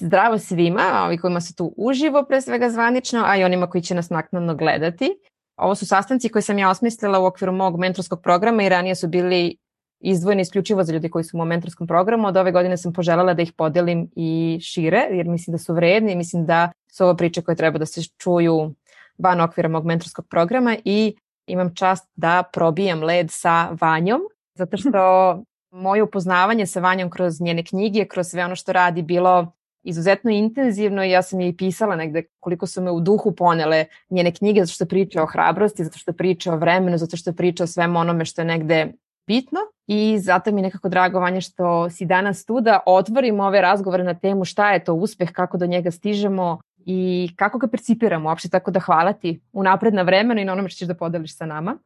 Zdravo svima, ovi kojima su tu uživo pre svega zvanično, a i onima koji će nas naknadno gledati. Ovo su sastanci koje sam ja osmislila u okviru mog mentorskog programa i ranije su bili izdvojeni isključivo za ljudi koji su u mom mentorskom programu. Od ove godine sam poželjela da ih podelim i šire, jer mislim da su vredni i mislim da su ovo priče koje treba da se čuju van okvira mog mentorskog programa i imam čast da probijam led sa Vanjom, zato što moje upoznavanje sa Vanjom kroz njene knjige, kroz sve ono što radi bilo izuzetno intenzivno i ja sam je i pisala negde koliko su me u duhu ponele njene knjige zato što priča o hrabrosti, zato što priča o vremenu, zato što priča o svemu onome što je negde bitno i zato mi je nekako drago Vanja što si danas tu da otvorimo ove razgovore na temu šta je to uspeh, kako do njega stižemo i kako ga percipiramo uopšte, tako da hvala ti unapred na vremenu i na onome što ćeš da podeliš sa nama.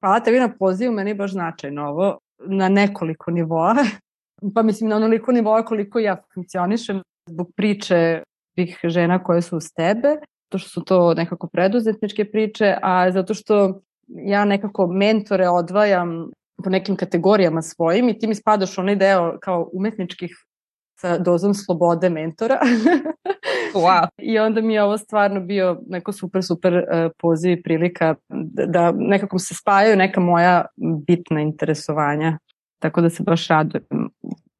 Hvala tebi na pozivu, meni je baš značajno ovo na nekoliko nivoa. pa mislim na onoliko nivoa koliko ja funkcionišem zbog priče tih žena koje su uz tebe, to što su to nekako preduzetničke priče, a zato što ja nekako mentore odvajam po nekim kategorijama svojim i ti mi spadaš onaj deo kao umetničkih sa dozom slobode mentora. wow. I onda mi je ovo stvarno bio neko super, super uh, poziv i prilika da, da nekako se spajaju neka moja bitna interesovanja. Tako da se baš radujem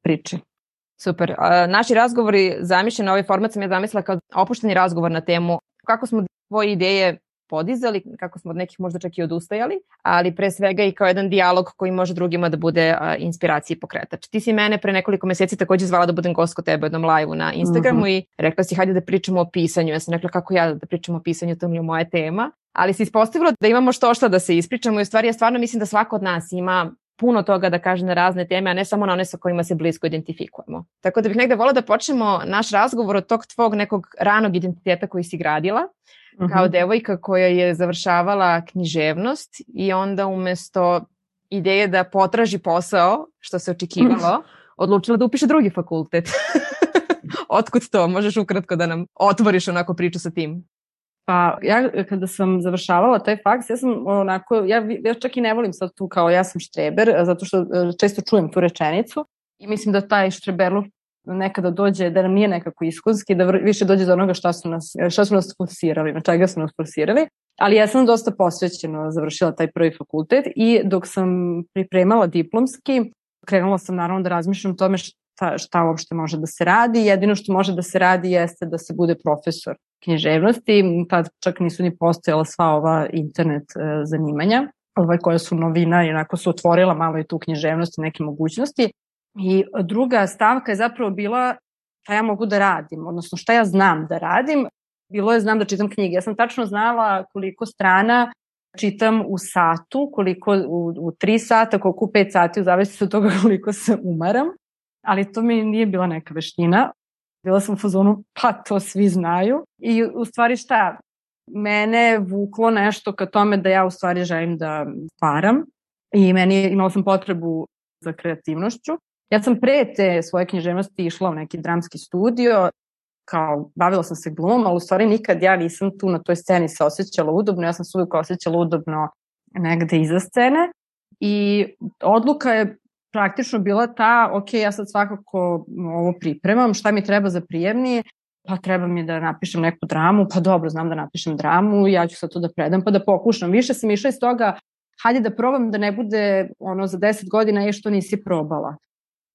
priči. Super. Naši razgovori zamišljeni, ovaj format sam ja zamislila kao opušteni razgovor na temu kako smo tvoje ideje podizali, kako smo od nekih možda čak i odustajali, ali pre svega i kao jedan dijalog koji može drugima da bude inspiracija i pokretač. Ti si mene pre nekoliko meseci takođe zvala da budem gost kod tebe u jednom live na Instagramu mm -hmm. i rekla si hajde da pričamo o pisanju. Ja sam rekla kako ja da pričam o pisanju, to mi je moja tema. Ali se ispostavilo da imamo što šta da se ispričamo i u stvari ja stvarno mislim da svako od nas ima puno toga da kaže na razne teme, a ne samo na one sa kojima se blisko identifikujemo. Tako da bih negde volila da počnemo naš razgovor od tog tvog nekog ranog identiteta koji si gradila, uh -huh. kao mhm. devojka koja je završavala književnost i onda umesto ideje da potraži posao, što se očekivalo, odlučila da upiše drugi fakultet. Otkud to? Možeš ukratko da nam otvoriš onako priču sa tim? Pa ja kada sam završavala taj faks, ja sam onako, ja, ja čak i ne volim sad tu kao ja sam štreber, zato što e, često čujem tu rečenicu i mislim da taj štreberluk nekada dođe, da nam nije nekako iskonski, da više dođe do onoga šta su nas, šta su nas forsirali, na čega su nas forsirali. Ali ja sam dosta posvećeno završila taj prvi fakultet i dok sam pripremala diplomski, krenula sam naravno da razmišljam o tome šta, šta uopšte može da se radi. Jedino što može da se radi jeste da se bude profesor književnosti, tad čak nisu ni postojala sva ova internet e, zanimanja ovaj, koja su novina i onako su otvorila malo i tu književnost i neke mogućnosti. I druga stavka je zapravo bila šta ja mogu da radim, odnosno šta ja znam da radim. Bilo je znam da čitam knjige. Ja sam tačno znala koliko strana čitam u satu, koliko u, u tri sata, koliko u pet sati, u zavisnosti od toga koliko se umaram. Ali to mi nije bila neka veština. Bila sam u fazonu, pa to svi znaju. I u stvari šta, mene vuklo nešto ka tome da ja u stvari želim da param i meni imala sam potrebu za kreativnošću. Ja sam pre te svoje književnosti išla u neki dramski studio, kao bavila sam se glumom, ali u stvari nikad ja nisam tu na toj sceni se osjećala udobno, ja sam se uvijek osjećala udobno negde iza scene i odluka je praktično bila ta, ok, ja sad svakako ovo pripremam, šta mi treba za prijemni, pa treba mi da napišem neku dramu, pa dobro, znam da napišem dramu, ja ću sad to da predam, pa da pokušam. Više sam išla iz toga, hajde da probam da ne bude ono za 10 godina je što nisi probala.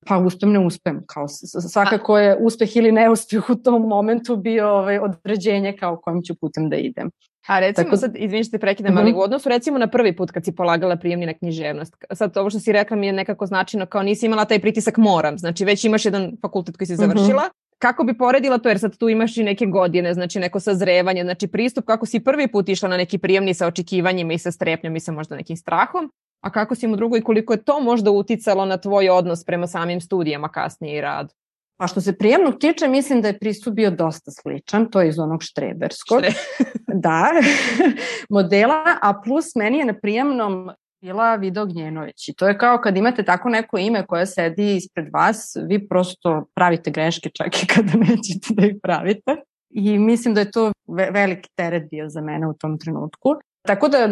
Pa uspem, ne uspem. Kao, svakako je uspeh ili neuspeh u tom momentu bio ovaj, određenje kao kojim ću putem da idem. A recimo Tako... sad, izvini što te prekidam, uh -huh. ali u odnosu recimo na prvi put kad si polagala prijemni na književnost, sad ovo što si rekla mi je nekako značajno kao nisi imala taj pritisak moram, znači već imaš jedan fakultet koji si mhm. završila, uh -huh. Kako bi poredila to, jer sad tu imaš i neke godine, znači neko sazrevanje, znači pristup kako si prvi put išla na neki prijemni sa očekivanjima i sa strepnjom i sa možda nekim strahom, a kako si im u drugoj, koliko je to možda uticalo na tvoj odnos prema samim studijama kasnije i radu? Pa što se prijemnog tiče, mislim da je pristup bio dosta sličan, to je iz onog štreberskog. Štre. da, modela, a plus meni je na prijemnom bila Vida Ognjenović. I to je kao kad imate tako neko ime koje sedi ispred vas, vi prosto pravite greške čak i kada nećete da ih pravite. I mislim da je to veliki teret bio za mene u tom trenutku. Tako da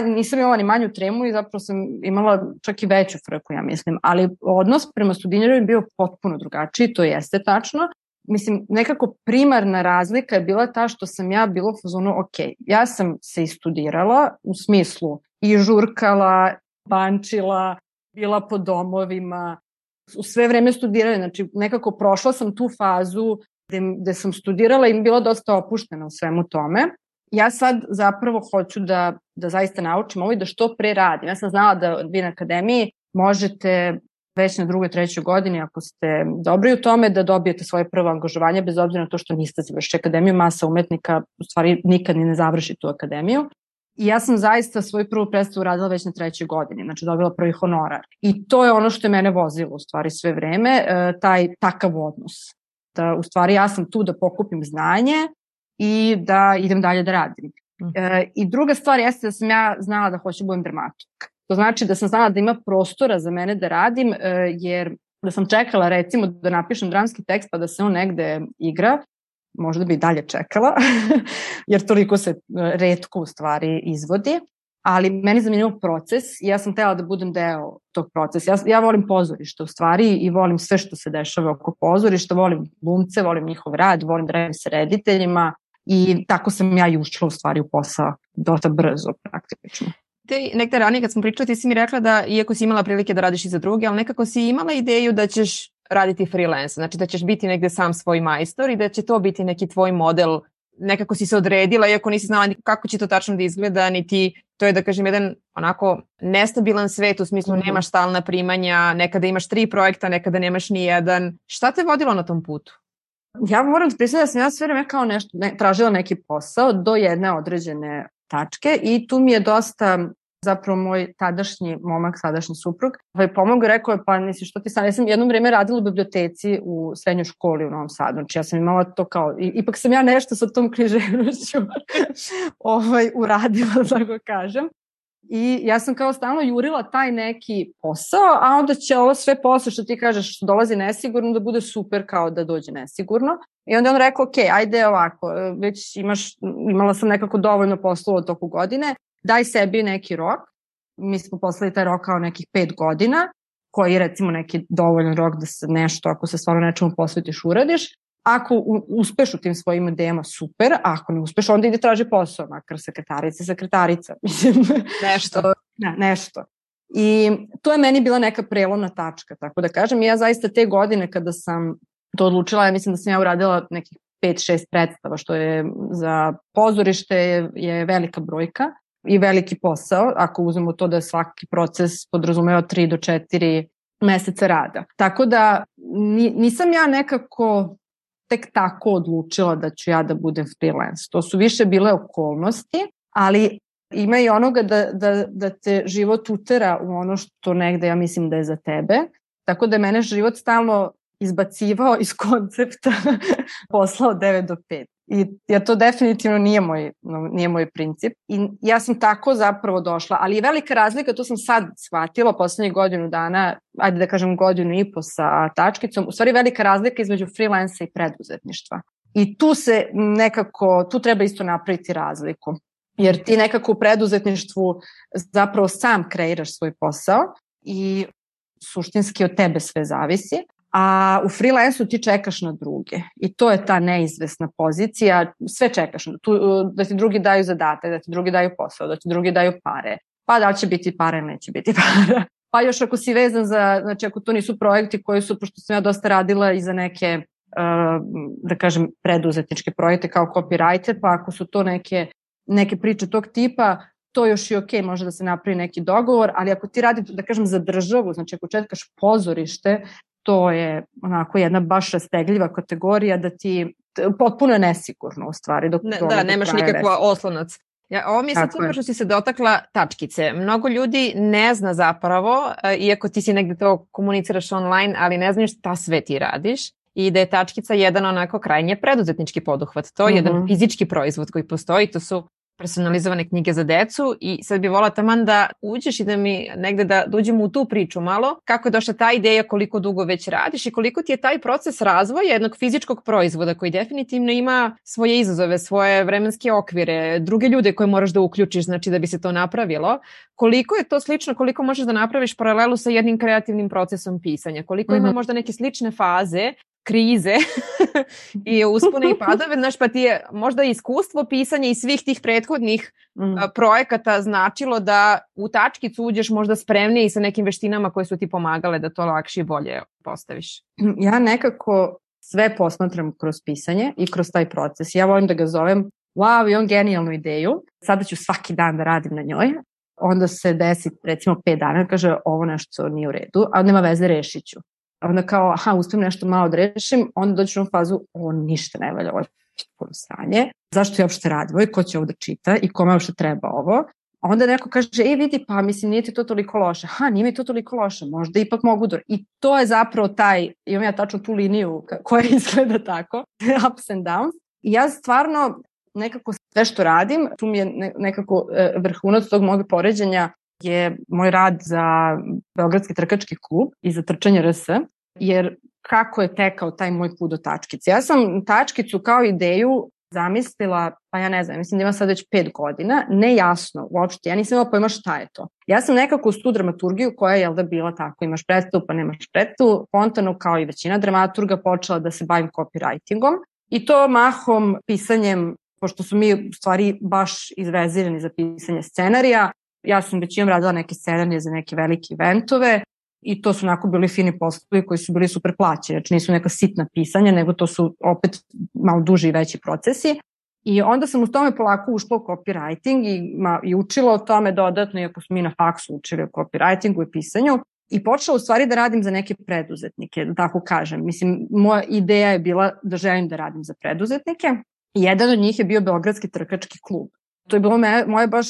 nisam imala ni manju tremu i zapravo sam imala čak i veću frku, ja mislim. Ali odnos prema studiniru je bio potpuno drugačiji, to jeste tačno. Mislim, nekako primarna razlika je bila ta što sam ja bila u fazonu, ok, ja sam se istudirala u smislu i žurkala, bančila, bila po domovima, u sve vreme studirala, znači nekako prošla sam tu fazu gde, gde sam studirala i bila dosta opuštena u svemu tome ja sad zapravo hoću da, da zaista naučim ovo i da što pre radim. Ja sam znala da vi na akademiji možete već na drugoj, trećoj godini, ako ste dobri u tome, da dobijete svoje prvo angažovanje, bez obzira na to što niste završili akademiju, masa umetnika u stvari nikad ni ne završi tu akademiju. I ja sam zaista svoju prvu predstavu radila već na trećoj godini, znači dobila prvi honorar. I to je ono što je mene vozilo u stvari sve vreme, e, taj takav odnos. Da u stvari ja sam tu da pokupim znanje, i da idem dalje da radim. Mhm. E, I druga stvar jeste da sam ja znala da hoću da budem dramatik. To znači da sam znala da ima prostora za mene da radim, e, jer da sam čekala recimo da napišem dramski tekst pa da se on negde igra, možda bi dalje čekala, jer toliko se e, redko u stvari izvodi, ali meni zanimljiv proces i ja sam tela da budem deo tog procesa. Ja, ja volim pozorište u stvari i volim sve što se dešava oko pozorišta, volim glumce, volim njihov rad, volim da radim sa rediteljima, I tako sam ja i ušla u stvari u posao dosta brzo praktično. Te nekde ranije kad smo pričali ti si mi rekla da iako si imala prilike da radiš i za druge, ali nekako si imala ideju da ćeš raditi freelance, znači da ćeš biti negde sam svoj majstor i da će to biti neki tvoj model nekako si se odredila, iako nisi znala kako će to tačno da izgleda, niti to je da kažem jedan onako nestabilan svet u smislu -hmm. nemaš stalna primanja, nekada imaš tri projekta, nekada nemaš ni jedan. Šta te vodilo na tom putu? Ja moram priznati da sam ja sve vreme kao nešto, ne, tražila neki posao do jedne određene tačke i tu mi je dosta zapravo moj tadašnji momak, sadašnji suprug, ovaj pomogao rekao je, pa nisi što ti sad, ja sam jednom vreme radila u biblioteci u srednjoj školi u Novom Sadu, znači ja sam imala to kao, ipak sam ja nešto sa tom književnošću ovaj, uradila, da kažem. I ja sam kao stalno jurila taj neki posao, a onda će ovo sve posao što ti kažeš što dolazi nesigurno da bude super kao da dođe nesigurno. I onda on rekao, ok, ajde ovako, već imaš, imala sam nekako dovoljno poslova od toku godine, daj sebi neki rok. Mi smo poslali taj rok kao nekih pet godina, koji je recimo neki dovoljan rok da se nešto, ako se stvarno nečemu posvetiš, uradiš. Ako uspeš u tim svojim idejama, super, a ako ne uspeš, onda ide traži posao, makar sekretarica, sekretarica. Mislim, nešto. Ne, nešto. I to je meni bila neka prelomna tačka, tako da kažem. ja zaista te godine kada sam to odlučila, ja mislim da sam ja uradila nekih 5-6 predstava, što je za pozorište je, je velika brojka i veliki posao, ako uzmemo to da svaki proces podrazumeva 3 do 4 meseca rada. Tako da nisam ja nekako tek tako odlučila da ću ja da budem freelance. To su više bile okolnosti, ali ima i onoga da, da, da te život utera u ono što negde ja mislim da je za tebe. Tako da mene život stalno izbacivao iz koncepta posla od 9 do 5. I ja to definitivno nije moj, nije moj princip. I ja sam tako zapravo došla, ali je velika razlika, to sam sad shvatila poslednjih godinu dana, ajde da kažem godinu i po sa tačkicom, u stvari velika razlika između freelansa i preduzetništva. I tu se nekako, tu treba isto napraviti razliku. Jer ti nekako u preduzetništvu zapravo sam kreiraš svoj posao i suštinski od tebe sve zavisi, a u freelansu ti čekaš na druge. I to je ta neizvesna pozicija, sve čekaš, tu, da ti drugi daju zadatak, da ti drugi daju posao, da ti drugi daju pare, pa da li će biti pare ili neće biti para. Pa još ako si vezan za, znači ako to nisu projekti koji su, pošto sam ja dosta radila i za neke, da kažem, preduzetničke projekte kao copywriter, pa ako su to neke, neke priče tog tipa, to još i ok, može da se napravi neki dogovor, ali ako ti radi, da kažem, za državu, znači ako četkaš pozorište, to je onako jedna baš rastegljiva kategorija da ti potpuno je nesigurno u stvari. Dok ne, da, nemaš nikakva oslonac. Ja, ovo mi je sad super što si se dotakla tačkice. Mnogo ljudi ne zna zapravo, e, iako ti si negde to komuniciraš online, ali ne znaš šta sve ti radiš. i da je tačkica jedan onako krajnje preduzetnički poduhvat. To je mm -hmm. jedan mhm. fizički proizvod koji postoji, to su personalizovane knjige za decu i sad bi volila taman da uđeš i da mi negde da dođemo u tu priču malo, kako je došla ta ideja, koliko dugo već radiš i koliko ti je taj proces razvoja jednog fizičkog proizvoda koji definitivno ima svoje izazove, svoje vremenske okvire, druge ljude koje moraš da uključiš, znači da bi se to napravilo, koliko je to slično, koliko možeš da napraviš paralelu sa jednim kreativnim procesom pisanja, koliko mm -hmm. ima mhm. možda neke slične faze krize i uspone i padove, znaš, pa ti je možda iskustvo pisanja i svih tih prethodnih mm. projekata značilo da u tačkicu uđeš možda spremnije i sa nekim veštinama koje su ti pomagale da to lakše i bolje postaviš. Ja nekako sve posmatram kroz pisanje i kroz taj proces. Ja volim da ga zovem wow, imam genijalnu ideju, sada ću svaki dan da radim na njoj, onda se desi recimo 5 dana, kaže ovo nešto nije u redu, a nema veze, rešit ću onda kao, aha, uspijem nešto malo da rešim, onda dođeš u fazu, o, ništa ne valja, ovo je puno sranje, zašto ja uopšte radim, ovo ko će ovo da čita i kome uopšte treba ovo. A onda neko kaže, ej vidi, pa mislim nije ti to toliko loše. Ha, nije mi to toliko loše, možda ipak mogu da... I to je zapravo taj, imam ja tačno tu liniju koja izgleda tako, ups and downs. I ja stvarno nekako sve što radim, tu mi je nekako e, vrhunac tog mog poređenja je moj rad za Beogradski trkački klub i za trčanje RS, jer kako je tekao taj moj put do tačkice. Ja sam tačkicu kao ideju zamislila, pa ja ne znam, mislim da ima sad već pet godina, nejasno uopšte, ja nisam imala pojma šta je to. Ja sam nekako uz tu dramaturgiju koja je jel da bila tako, imaš predstavu pa nemaš predstavu, spontano kao i većina dramaturga počela da se bavim copywritingom i to mahom pisanjem, pošto su mi u stvari baš izvezirani za pisanje scenarija, ja sam većinom radila neke scenarije za neke velike eventove i to su onako bili fini poslovi koji su bili super plaćeni, znači nisu neka sitna pisanja, nego to su opet malo duži i veći procesi. I onda sam u tome polako ušla u copywriting i, ma, i učila o tome dodatno, iako smo mi na faksu učili o copywritingu i pisanju, i počela u stvari da radim za neke preduzetnike, da tako kažem. Mislim, moja ideja je bila da želim da radim za preduzetnike. Jedan od njih je bio Beogradski trkački klub. To je bilo me, moje baš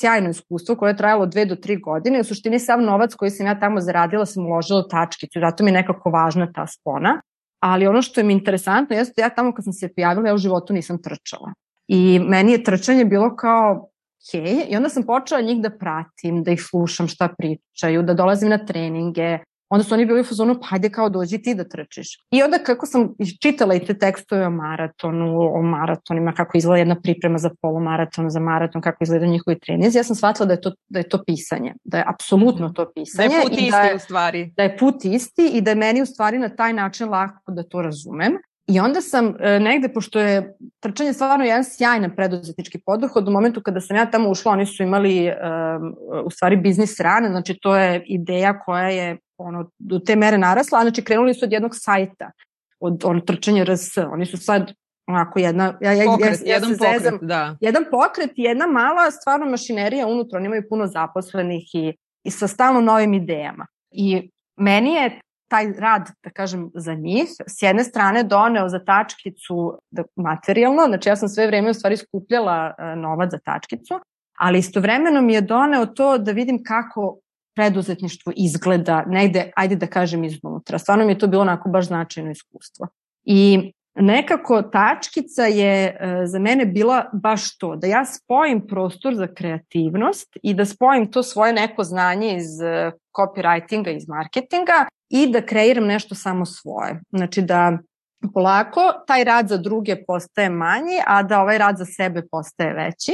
sjajno iskustvo koje je trajalo dve do tri godine. U suštini sav novac koji sam ja tamo zaradila sam uložila u tačkicu, zato mi je nekako važna ta spona. Ali ono što je mi interesantno jeste da ja tamo kad sam se pojavila, ja u životu nisam trčala. I meni je trčanje bilo kao hej, i onda sam počela njih da pratim, da ih slušam šta pričaju, da dolazim na treninge, onda su oni bili u fazonu, pa hajde kao dođi ti da trčiš. I onda kako sam čitala i te tekstove o maratonu, o maratonima, kako izgleda jedna priprema za polumaraton, za maraton, kako izgleda njihovi trenizi, ja sam shvatila da je to, da je to pisanje, da je apsolutno to pisanje. Da je put isti da je, u stvari. Da je put isti i da je meni u stvari na taj način lako da to razumem. I onda sam e, negde, pošto je trčanje stvarno jedan sjajan preduzetnički poduhod, u momentu kada sam ja tamo ušla, oni su imali e, u stvari biznis rane, znači to je ideja koja je ono, do te mere narasla, znači krenuli su od jednog sajta, od ono, trčanja RS, oni su sad onako jedna, ja, ja, pokret, ja, ja jedan se pokret, zezam, da. jedan pokret i jedna mala stvarno mašinerija unutra, oni imaju puno zaposlenih i, i sa stalno novim idejama. I meni je taj rad, da kažem, za njih, s jedne strane doneo za tačkicu da, materijalno, znači ja sam sve vreme u stvari skupljala uh, novac za tačkicu, ali istovremeno mi je doneo to da vidim kako preduzetništvo izgleda negde, ajde da kažem, iznutra. Stvarno mi je to bilo onako baš značajno iskustvo. I nekako tačkica je e, za mene bila baš to, da ja spojim prostor za kreativnost i da spojim to svoje neko znanje iz e, copywritinga, iz marketinga i da kreiram nešto samo svoje. Znači da polako taj rad za druge postaje manji, a da ovaj rad za sebe postaje veći.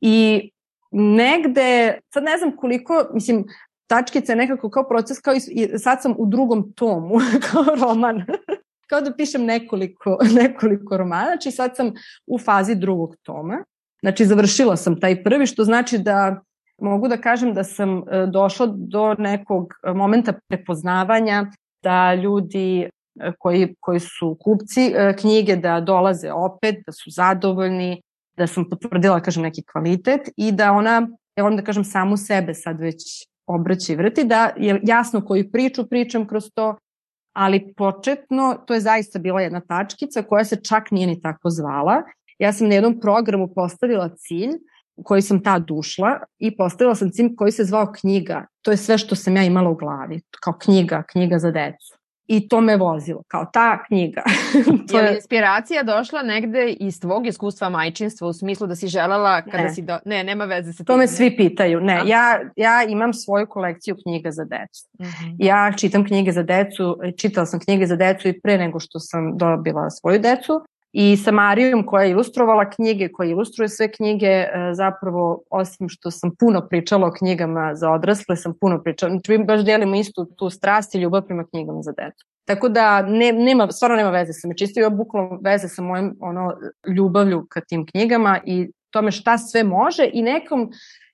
I negde, sad ne znam koliko, mislim, tačkica je nekako kao proces, kao i sad sam u drugom tomu, kao roman. kao da pišem nekoliko, nekoliko romana, znači sad sam u fazi drugog toma. Znači završila sam taj prvi, što znači da mogu da kažem da sam e, došla do nekog momenta prepoznavanja da ljudi e, koji, koji su kupci e, knjige da dolaze opet, da su zadovoljni, da sam potvrdila, kažem, neki kvalitet i da ona, ja volim da kažem, samu sebe sad već obraća i vrti, da je jasno koju priču pričam kroz to, ali početno to je zaista bila jedna tačkica koja se čak nije ni tako zvala. Ja sam na jednom programu postavila cilj koji sam tad ušla i postavila sam cilj koji se zvao knjiga. To je sve što sam ja imala u glavi, kao knjiga, knjiga za decu. I to me vozilo, kao ta knjiga. to je li inspiracija došla negde iz tvog iskustva majčinstva u smislu da si želela kada ne. si do... Ne, nema veze sa tim. To me svi pitaju. Ne, ja, ja imam svoju kolekciju knjiga za decu. Uh mhm. -huh. Ja čitam knjige za decu, čitala sam knjige za decu i pre nego što sam dobila svoju decu i sa Marijom koja je ilustrovala knjige, koja ilustruje sve knjige, e, zapravo osim što sam puno pričala o knjigama za odrasle, sam puno pričala, znači mi baš delimo istu tu strast i ljubav prema knjigama za decu. Tako da ne, nema, stvarno nema veze sa me, čisto ima bukvalno veze sa mojim ono, ljubavlju ka tim knjigama i tome šta sve može i nekom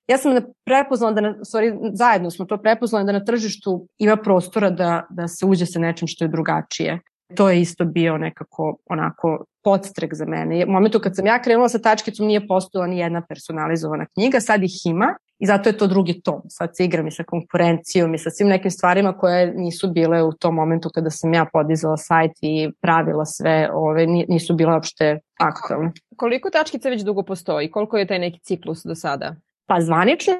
ja sam prepoznala da, na, sorry, zajedno smo to prepoznali da na tržištu ima prostora da, da se uđe sa nečim što je drugačije. To je isto bio nekako onako podstrek za mene. U momentu kad sam ja krenula sa tačkicom nije postojala ni jedna personalizovana knjiga, sad ih ima i zato je to drugi tom. Sad se igram i sa konkurencijom i sa svim nekim stvarima koje nisu bile u tom momentu kada sam ja podizala sajt i pravila sve, ove, nisu bile uopšte aktualne. Koliko tačkica već dugo postoji? Koliko je taj neki ciklus do sada? Pa zvanično,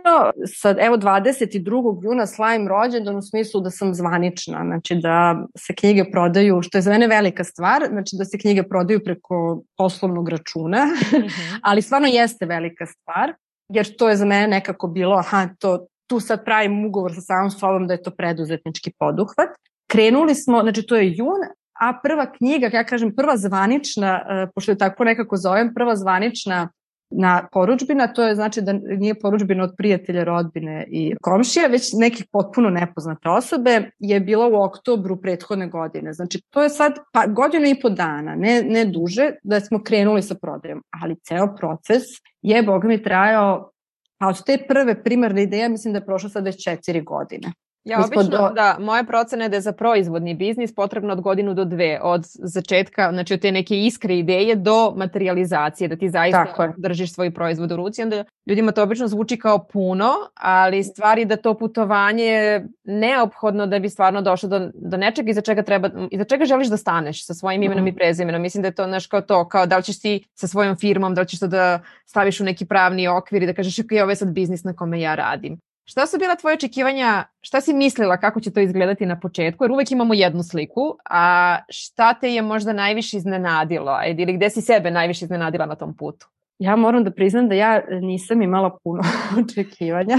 sad evo 22. juna slavim rođendan u smislu da sam zvanična, znači da se knjige prodaju, što je za mene velika stvar, znači da se knjige prodaju preko poslovnog računa, mm -hmm. ali stvarno jeste velika stvar, jer to je za mene nekako bilo, aha, to, tu sad pravim ugovor sa samom sobom da je to preduzetnički poduhvat. Krenuli smo, znači to je jun, a prva knjiga, ja kažem prva zvanična, e, pošto je tako nekako zovem, prva zvanična na poručbina, to je znači da nije poručbina od prijatelja, rodbine i komšija, već nekih potpuno nepoznate osobe, je bila u oktobru prethodne godine. Znači to je sad pa, godinu i po dana, ne, ne duže, da smo krenuli sa prodajom, ali ceo proces je, boga mi, trajao Pa od te prve primarne ideje mislim da je prošlo sad već četiri godine. Ja obično, do... da, moja procena je da je za proizvodni biznis potrebno od godinu do dve, od začetka, znači od te neke iskre ideje do materializacije, da ti zaista držiš svoj proizvod u ruci, onda ljudima to obično zvuči kao puno, ali stvari da to putovanje je neophodno da bi stvarno došlo do, do nečega iza čega treba, iza čega želiš da staneš sa svojim imenom mm. i prezimenom. Mislim da je to naš kao to, kao da li ćeš ti sa svojom firmom, da li ćeš to da staviš u neki pravni okvir i da kažeš ok, ovo je sad biznis na kome ja radim. Šta su bila tvoje očekivanja, šta si mislila kako će to izgledati na početku, jer uvek imamo jednu sliku, a šta te je možda najviše iznenadilo, ili gde si sebe najviše iznenadila na tom putu? Ja moram da priznam da ja nisam imala puno očekivanja.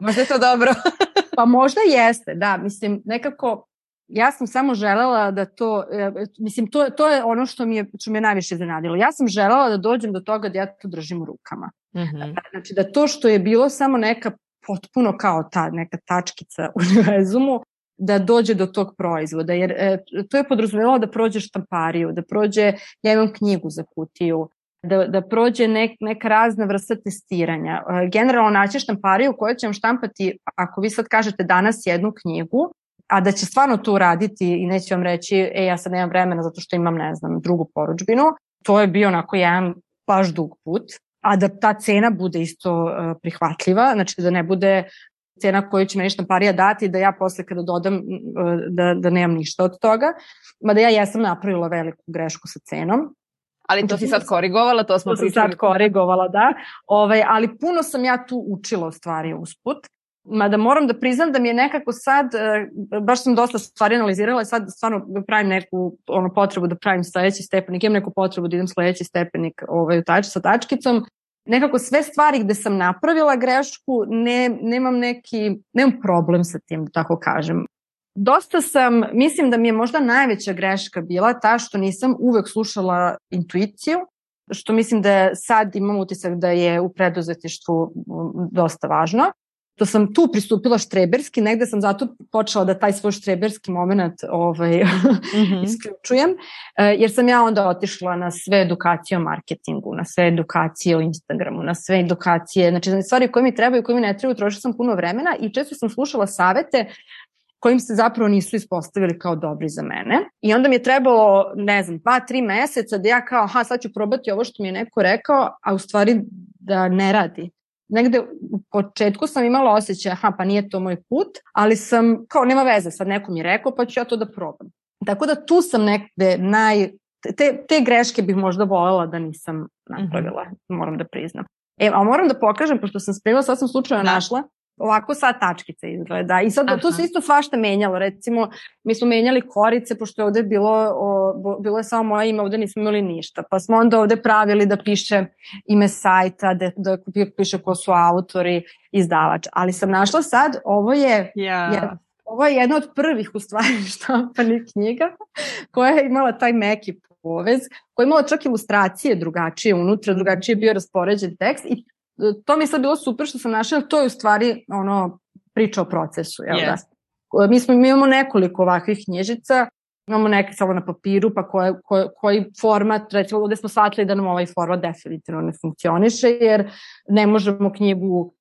možda je to dobro. pa možda jeste, da, mislim, nekako ja sam samo želela da to, e, mislim, to, to je ono što mi je, što mi je najviše iznenadilo. Ja sam želela da dođem do toga da ja to držim u rukama. Mhm. -huh. Znači da to što je bilo samo neka potpuno kao ta neka tačkica u univerzumu da dođe do tog proizvoda, jer e, to je podrazumevalo da prođe štampariju, da prođe, ja imam knjigu za kutiju, da, da prođe nek, neka razna vrsta testiranja. E, generalno naći štampariju koja će vam štampati, ako vi sad kažete danas jednu knjigu, a da će stvarno to uraditi i neće vam reći, e, ja sad nemam vremena zato što imam, ne znam, drugu poručbinu, to je bio onako jedan baš dug put a da ta cena bude isto e, prihvatljiva, znači da ne bude cena koju će meni štamparija dati, da ja posle kada dodam e, da, da nemam ništa od toga. Mada ja jesam napravila veliku grešku sa cenom. Ali to si sad korigovala, to smo to pričali. To sam sad korigovala, da. Ovaj, ali puno sam ja tu učila u stvari usput. Mada moram da priznam da mi je nekako sad, e, baš sam dosta stvari analizirala i sad stvarno pravim neku ono, potrebu da pravim sledeći stepenik, imam neku potrebu da idem sledeći stepenik ovaj, tač, sa tačkicom. Nekako sve stvari gde sam napravila grešku, ne, nemam neki, nemam problem sa tim, da tako kažem. Dosta sam, mislim da mi je možda najveća greška bila ta što nisam uvek slušala intuiciju, što mislim da sad imam utisak da je u preduzetništvu dosta važno to sam tu pristupila štreberski, negde sam zato počela da taj svoj štreberski moment ovaj, mm -hmm. isključujem, e, jer sam ja onda otišla na sve edukacije o marketingu, na sve edukacije o Instagramu, na sve edukacije, znači stvari koje mi trebaju i koje mi ne trebaju, trošila sam puno vremena i često sam slušala savete kojim se zapravo nisu ispostavili kao dobri za mene. I onda mi je trebalo, ne znam, dva, tri meseca da ja kao, aha, sad ću probati ovo što mi je neko rekao, a u stvari da ne radi negde u početku sam imala osjećaj, aha, pa nije to moj put, ali sam, kao nema veze, sad neko mi je rekao, pa ću ja to da probam. Tako da tu sam negde naj, te, te greške bih možda volela da nisam napravila, mm -hmm. moram da priznam. E, a moram da pokažem, pošto sam spremila, sad sam slučajno da. našla, ovako sad tačkica izgleda. I sad Aha. tu se isto svašta menjalo. Recimo, mi smo menjali korice, pošto je ovde bilo, o, bilo je samo moje ime, ovde nismo imali ništa. Pa smo onda ovde pravili da piše ime sajta, da, da piše ko su autori, izdavač. Ali sam našla sad, ovo je, yeah. je ovo je jedna od prvih u stvari štampanih knjiga koja je imala taj meki povez, koja je imala čak ilustracije drugačije unutra, drugačije je bio raspoređen tekst i to mi je sad bilo super što sam našla, to je u stvari ono priča o procesu. Jel yes. da? Mi, smo, mi imamo nekoliko ovakvih knjižica, imamo neke samo na papiru, pa koje, koje, koji format, recimo ovde smo shvatili da nam ovaj format definitivno ne funkcioniše, jer ne možemo knjigu,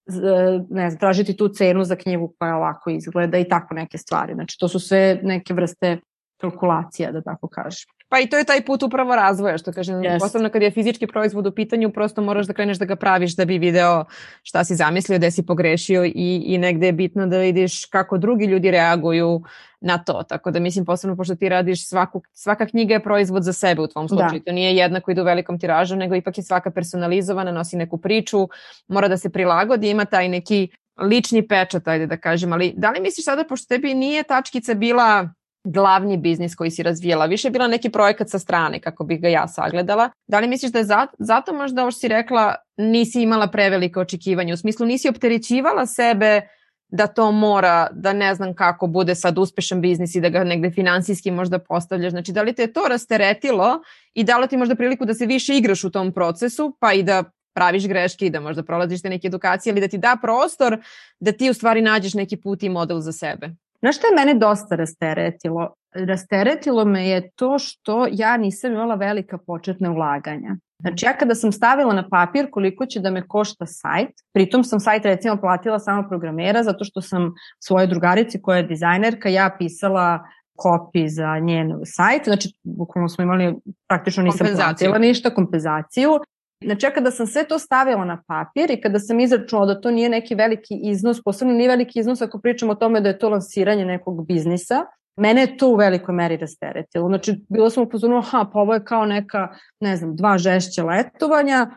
ne znam, tražiti tu cenu za knjigu koja ovako izgleda i tako neke stvari. Znači, to su sve neke vrste kalkulacija, da tako kažem. Pa i to je taj put upravo razvoja, što kažem, yes. posebno kad je fizički proizvod u pitanju, prosto moraš da kreneš da ga praviš da bi video šta si zamislio, gde si pogrešio i, i negde je bitno da vidiš kako drugi ljudi reaguju na to. Tako da mislim, posebno pošto ti radiš svaku, svaka knjiga je proizvod za sebe u tvom slučaju. Da. To nije jednako ide u velikom tiražu, nego ipak je svaka personalizovana, nosi neku priču, mora da se prilagodi, ima taj neki lični pečat, ajde da kažem, ali da li misliš sada, pošto tebi nije tačkica bila glavni biznis koji si razvijela, više je bila neki projekat sa strane, kako bih ga ja sagledala. Da li misliš da je zato, zato možda ovo što si rekla nisi imala prevelike očekivanja, u smislu nisi opterećivala sebe da to mora, da ne znam kako bude sad uspešan biznis i da ga negde finansijski možda postavljaš. Znači, da li te je to rasteretilo i dalo ti možda priliku da se više igraš u tom procesu, pa i da praviš greške i da možda prolaziš te neke edukacije, ali da ti da prostor da ti u stvari nađeš neki put i model za sebe? Znaš što je mene dosta rasteretilo? Rasteretilo me je to što ja nisam imala velika početna ulaganja. Znači ja kada sam stavila na papir koliko će da me košta sajt, pritom sam sajt recimo platila samo programera zato što sam svoje drugarici koja je dizajnerka, ja pisala kopi za njen sajt, znači bukvalno smo imali, praktično nisam platila ništa, kompenzaciju Znači, ja kada sam sve to stavila na papir i kada sam izračunala da to nije neki veliki iznos, posebno nije veliki iznos ako pričamo o tome da je to lansiranje nekog biznisa, mene je to u velikoj meri rasteretilo. Znači, bilo sam upozorila, ha, pa ovo je kao neka, ne znam, dva žešće letovanja,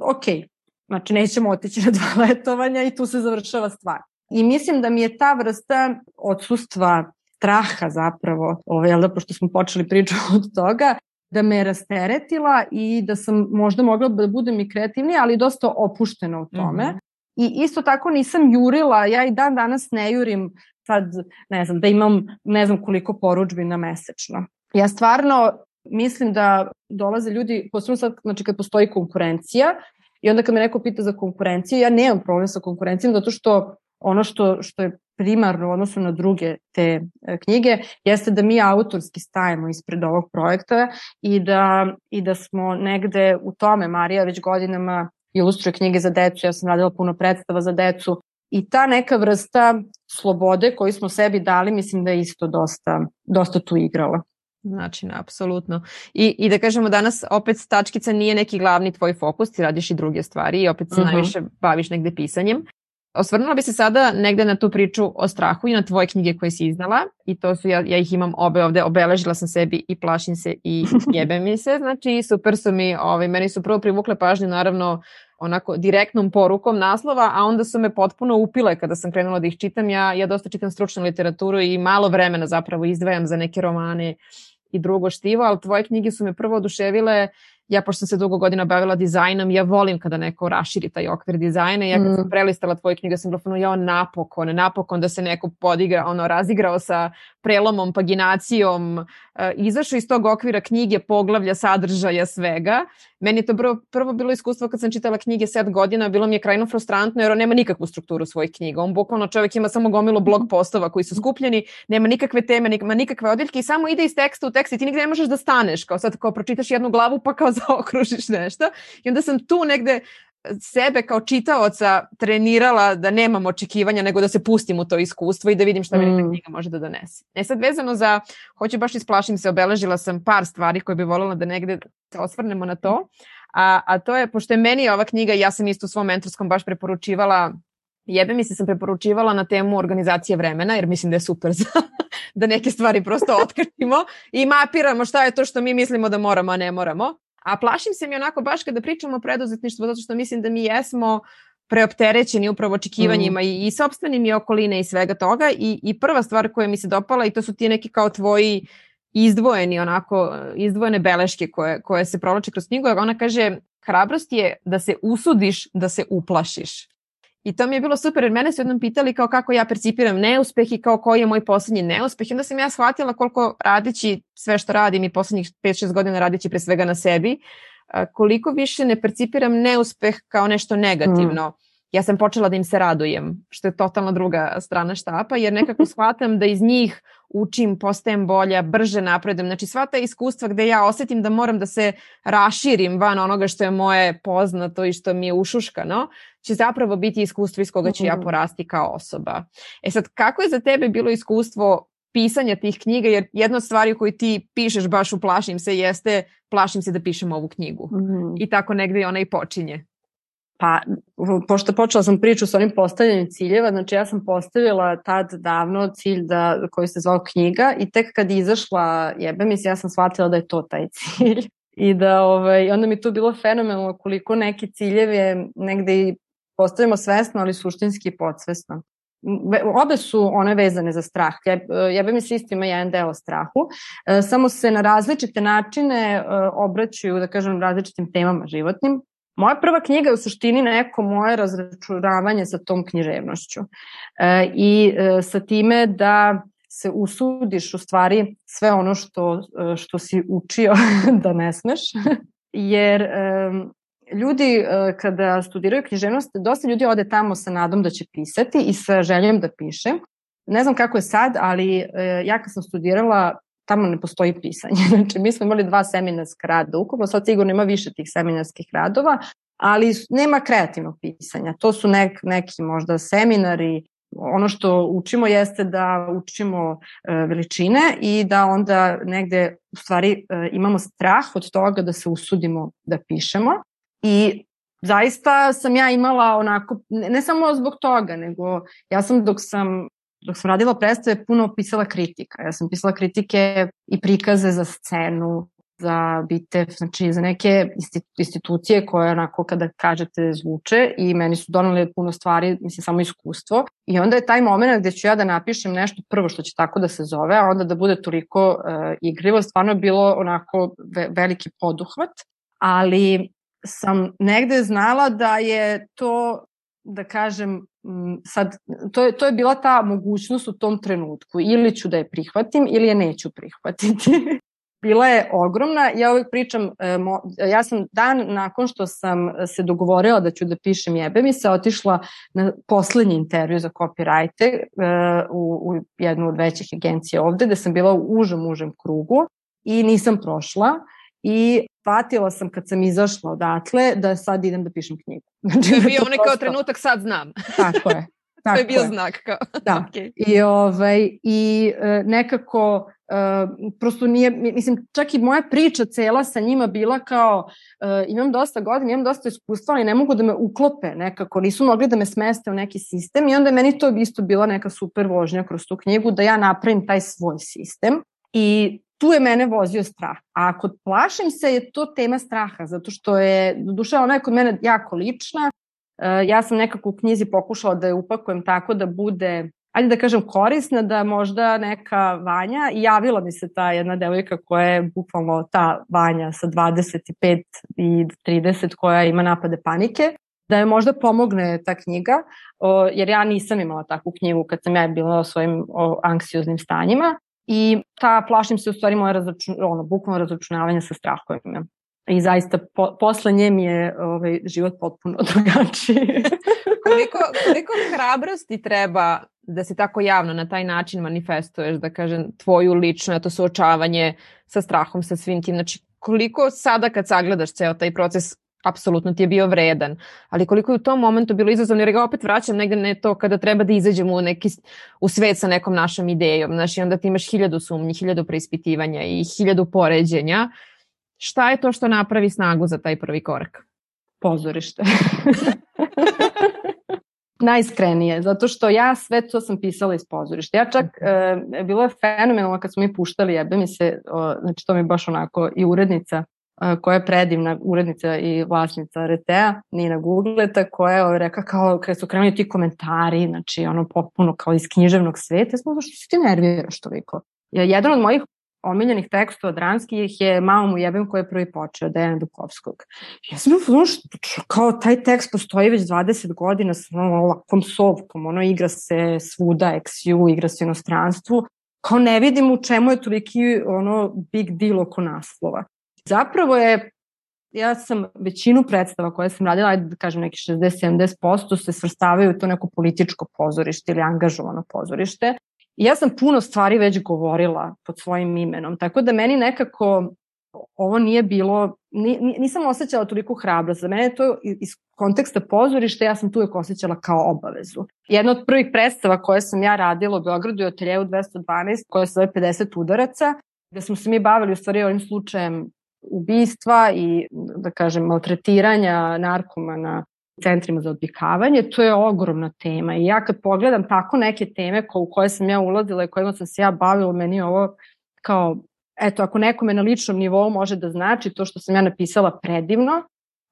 ok, znači nećemo otići na dva letovanja i tu se završava stvar. I mislim da mi je ta vrsta odsustva straha zapravo, ovaj, jel da, pošto smo počeli priču od toga, da me rasteretila i da sam možda mogla da budem i kreativnija, ali dosta opuštena u tome. Mm -hmm. I isto tako nisam jurila, ja i dan danas ne jurim sad, ne znam, da imam ne znam koliko poručbina mesečno. Ja stvarno mislim da dolaze ljudi, posebno sad, znači kad postoji konkurencija, i onda kad me neko pita za konkurenciju, ja nemam problem sa konkurencijom, zato što ono što, što je primarno u odnosu na druge te e, knjige jeste da mi autorski stajemo ispred ovog projekta i da, i da smo negde u tome, Marija već godinama ilustruje knjige za decu, ja sam radila puno predstava za decu i ta neka vrsta slobode koju smo sebi dali, mislim da je isto dosta, dosta tu igrala. Znači, apsolutno. I, I da kažemo danas opet tačkica nije neki glavni tvoj fokus, ti radiš i druge stvari i opet se uh mhm. -huh. najviše baviš negde pisanjem. Osvrnula bi se sada negde na tu priču o strahu i na tvoje knjige koje si iznala i to su, ja, ja ih imam obe ovde, obeležila sam sebi i plašim se i jebe mi se, znači super su mi, ovaj, meni su prvo privukle pažnju naravno onako direktnom porukom naslova, a onda su me potpuno upile kada sam krenula da ih čitam. Ja, ja dosta čitam stručnu literaturu i malo vremena zapravo izdvajam za neke romane i drugo štivo, ali tvoje knjige su me prvo oduševile ja pošto sam se dugo godina bavila dizajnom, ja volim kada neko raširi taj okvir dizajna. Ja kad mm. sam prelistala tvoju knjigu, sam bila ja napokon, napokon da se neko podigra, ono, razigrao sa prelomom, paginacijom, uh, izašao iz tog okvira knjige, poglavlja, sadržaja, svega. Meni je to prvo, prvo bilo iskustvo kad sam čitala knjige set godina, bilo mi je krajno frustrantno jer on nema nikakvu strukturu svojih knjiga. On bukvalno čovjek ima samo gomilo blog postova koji su skupljeni, nema nikakve teme, nema nikakve odjeljke i samo ide iz teksta u tekst i ti nigde ne možeš da staneš, kao sad kao pročitaš jednu glavu pa kao zaokružiš nešto. I onda sam tu negde sebe kao čitaoca trenirala da nemam očekivanja nego da se pustim u to iskustvo i da vidim šta mm. mi knjiga može da donese. E sad vezano za, hoću baš isplašim se, obeležila sam par stvari koje bi voljela da negde se osvrnemo na to, a, a to je, pošto je meni ova knjiga, ja sam isto u svom mentorskom baš preporučivala Jebe mi se sam preporučivala na temu organizacije vremena, jer mislim da je super za, da neke stvari prosto otkačimo i mapiramo šta je to što mi mislimo da moramo, a ne moramo. A plašim se mi onako baš kada pričamo o preduzetništvu, zato što mislim da mi jesmo preopterećeni upravo očekivanjima mm. i, i sobstvenim i okoline i svega toga i, i prva stvar koja mi se dopala i to su ti neki kao tvoji izdvojeni onako, izdvojene beleške koje, koje se provlače kroz knjigu, ona kaže hrabrost je da se usudiš da se uplašiš. I to mi je bilo super jer mene su jednom pitali kao kako ja percipiram neuspeh i kao koji je moj poslednji neuspeh. I onda sam ja shvatila koliko radići sve što radim i poslednjih 5-6 godina radići pre svega na sebi, koliko više ne percipiram neuspeh kao nešto negativno. Mm. Ja sam počela da im se radujem, što je totalno druga strana štapa, jer nekako shvatam da iz njih učim, postajem bolja, brže napredem. Znači sva ta iskustva gde ja osetim da moram da se raširim van onoga što je moje poznato i što mi je ušuškano, će zapravo biti iskustvo iz koga ću ja mhm. porasti kao osoba. E sad, kako je za tebe bilo iskustvo pisanja tih knjiga, jer jedna od stvari koju ti pišeš baš u Plašim se jeste plašim se da pišem ovu knjigu. Mm. I tako negde ona i počinje. Pa, pošto počela sam priču sa onim postavljanjem ciljeva, znači ja sam postavila tad davno cilj da, koji se zvao knjiga i tek kad je izašla jebe mi se, ja sam shvatila da je to taj cilj. I da, ovaj, onda mi to bilo fenomenalno koliko neki ciljevi negde i postavimo svesno, ali suštinski i podsvesno. Obe su one vezane za strah. Jebe mi se isto ima jedan deo strahu. E, samo se na različite načine e, obraćaju, da kažem, različitim temama životnim. Moja prva knjiga je u suštini neko moje razračuravanje sa tom književnošću e, i e, sa time da se usudiš u stvari sve ono što, e, što si učio da ne smeš, jer e, ljudi kada studiraju književnost, dosta ljudi ode tamo sa nadom da će pisati i sa željom da piše. Ne znam kako je sad, ali e, ja kad sam studirala, tamo ne postoji pisanje. Znači, mi smo imali dva seminarska rada ukupno, sad sigurno ima više tih seminarskih radova, ali nema kreativnog pisanja. To su nek, neki možda seminari, ono što učimo jeste da učimo e, veličine i da onda negde u stvari e, imamo strah od toga da se usudimo da pišemo i zaista sam ja imala onako, ne, ne samo zbog toga, nego ja sam dok sam dok sam radila predstave puno pisala kritika. Ja sam pisala kritike i prikaze za scenu, za bitev, znači za neke institucije koje onako kada kažete zvuče i meni su donale puno stvari, mislim samo iskustvo i onda je taj moment gde ću ja da napišem nešto prvo što će tako da se zove, a onda da bude toliko uh, igrivo, stvarno bilo onako ve veliki poduhvat, ali sam negde znala da je to da kažem, sad, to je, to je bila ta mogućnost u tom trenutku. Ili ću da je prihvatim ili je neću prihvatiti. bila je ogromna. Ja uvijek pričam, e, ja sam dan nakon što sam se dogovorila da ću da pišem jebe mi se, otišla na poslednji intervju za copywriter e, u, u jednu od većih agencija ovde, gde sam bila u užem, užem krugu i nisam prošla i shvatila sam kad sam izašla odatle da sad idem da pišem knjigu. Znači, to je bio onaj kao trenutak sad znam. Tako je. Tako to je bio je. znak kao. Da. Okay. I, ovaj, i e, nekako e, prosto nije, mislim, čak i moja priča cela sa njima bila kao e, imam dosta godina, imam dosta iskustva, ali ne mogu da me uklope nekako, nisu mogli da me smeste u neki sistem i onda je meni to isto bila neka super vožnja kroz tu knjigu da ja napravim taj svoj sistem. I tu je mene vozio strah. A kod plašim se je to tema straha, zato što je, do duše, ona je kod mene jako lična. E, ja sam nekako u knjizi pokušala da je upakujem tako da bude ajde da kažem korisna, da možda neka Vanja, i javila mi se ta jedna devojka koja je bukvalno ta Vanja sa 25 i 30 koja ima napade panike, da je možda pomogne ta knjiga, o, jer ja nisam imala takvu knjigu kad sam ja bila o svojim o, anksioznim stanjima I ta, plašim se u stvari moje razračun, ono, bukvalno razračunavanje sa strahovima. I zaista po, posle nje mi je ovaj, život potpuno drugačiji. koliko, koliko hrabrosti treba da se tako javno na taj način manifestuješ, da kažem, tvoju lično, to suočavanje sa strahom, sa svim tim, znači koliko sada kad sagledaš ceo taj proces, apsolutno ti je bio vredan, ali koliko je u tom momentu bilo izazovno, jer ga opet vraćam negde ne to kada treba da izađemo u, neki, u svet sa nekom našom idejom, znači onda ti imaš hiljadu sumnji, hiljadu preispitivanja i hiljadu poređenja, šta je to što napravi snagu za taj prvi korak? Pozorište. najiskrenije, zato što ja sve to sam pisala iz pozorišta. Ja čak, e, bilo je fenomenalno kad smo mi puštali, jebe mi se, o, znači to mi je baš onako i urednica koja je predivna urednica i vlasnica RT-a, Nina Googleta, koja je rekla kao, kada su krenuli ti komentari, znači ono potpuno kao iz književnog sveta, sam što se ti nerviraš toliko. Jedan od mojih omiljenih tekstova dranskih je Malo mu jebem koji je prvi počeo, Dejana Dukovskog. Ja sam bilo kao taj tekst postoji već 20 godina sa ono lakom sovkom, ono igra se svuda, XU, igra se inostranstvu, kao ne vidim u čemu je toliki ono big deal oko naslova. Zapravo je ja sam većinu predstava koje sam radila, ajde da kažem neki 60-70% se svrstavaju u to neko političko pozorište ili angažovano pozorište. I ja sam puno stvari već govorila pod svojim imenom, tako da meni nekako ovo nije bilo, nisam osjećala toliko hrabrost. Za mene to iz konteksta pozorišta, ja sam tu uvijek osjećala kao obavezu. Jedna od prvih predstava koje sam ja radila u Beogradu je Oteljevu 212, koja se zove 50 udaraca, gde smo se mi bavili u stvari ovim slučajem ubistva i, da kažem, maltretiranja narkomana centrima za odvikavanje, to je ogromna tema i ja kad pogledam tako neke teme ko, u koje sam ja ulazila i kojima sam se ja bavila, meni ovo kao, eto, ako nekome na ličnom nivou može da znači to što sam ja napisala predivno,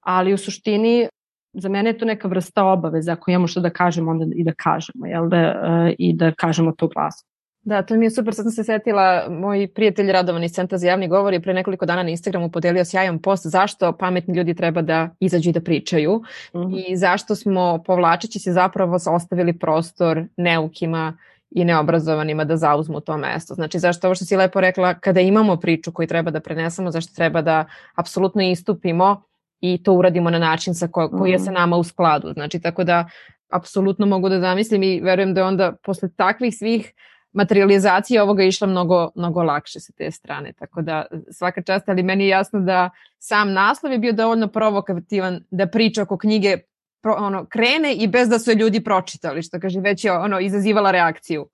ali u suštini za mene je to neka vrsta obaveza, ako imamo što da kažemo, onda i da kažemo, jel da, uh, i da kažemo to glasom. Da, to mi je super, sad sam se setila, moj prijatelj Radovan iz Centra za javni govor je pre nekoliko dana na Instagramu podelio sjajan post zašto pametni ljudi treba da izađu i da pričaju mm -hmm. i zašto smo povlačeći se zapravo ostavili prostor neukima i neobrazovanima da zauzmu to mesto. Znači zašto ovo što si lepo rekla, kada imamo priču koju treba da prenesemo, zašto treba da apsolutno istupimo i to uradimo na način sa ko, koji je sa mhm. nama u skladu. Znači tako da apsolutno mogu da zamislim i verujem da onda posle takvih svih materializacija ovoga išla mnogo, mnogo lakše sa te strane, tako da svaka čast, ali meni je jasno da sam naslov je bio dovoljno provokativan da priča oko knjige pro, ono, krene i bez da su je ljudi pročitali, što kaže već je ono, izazivala reakciju.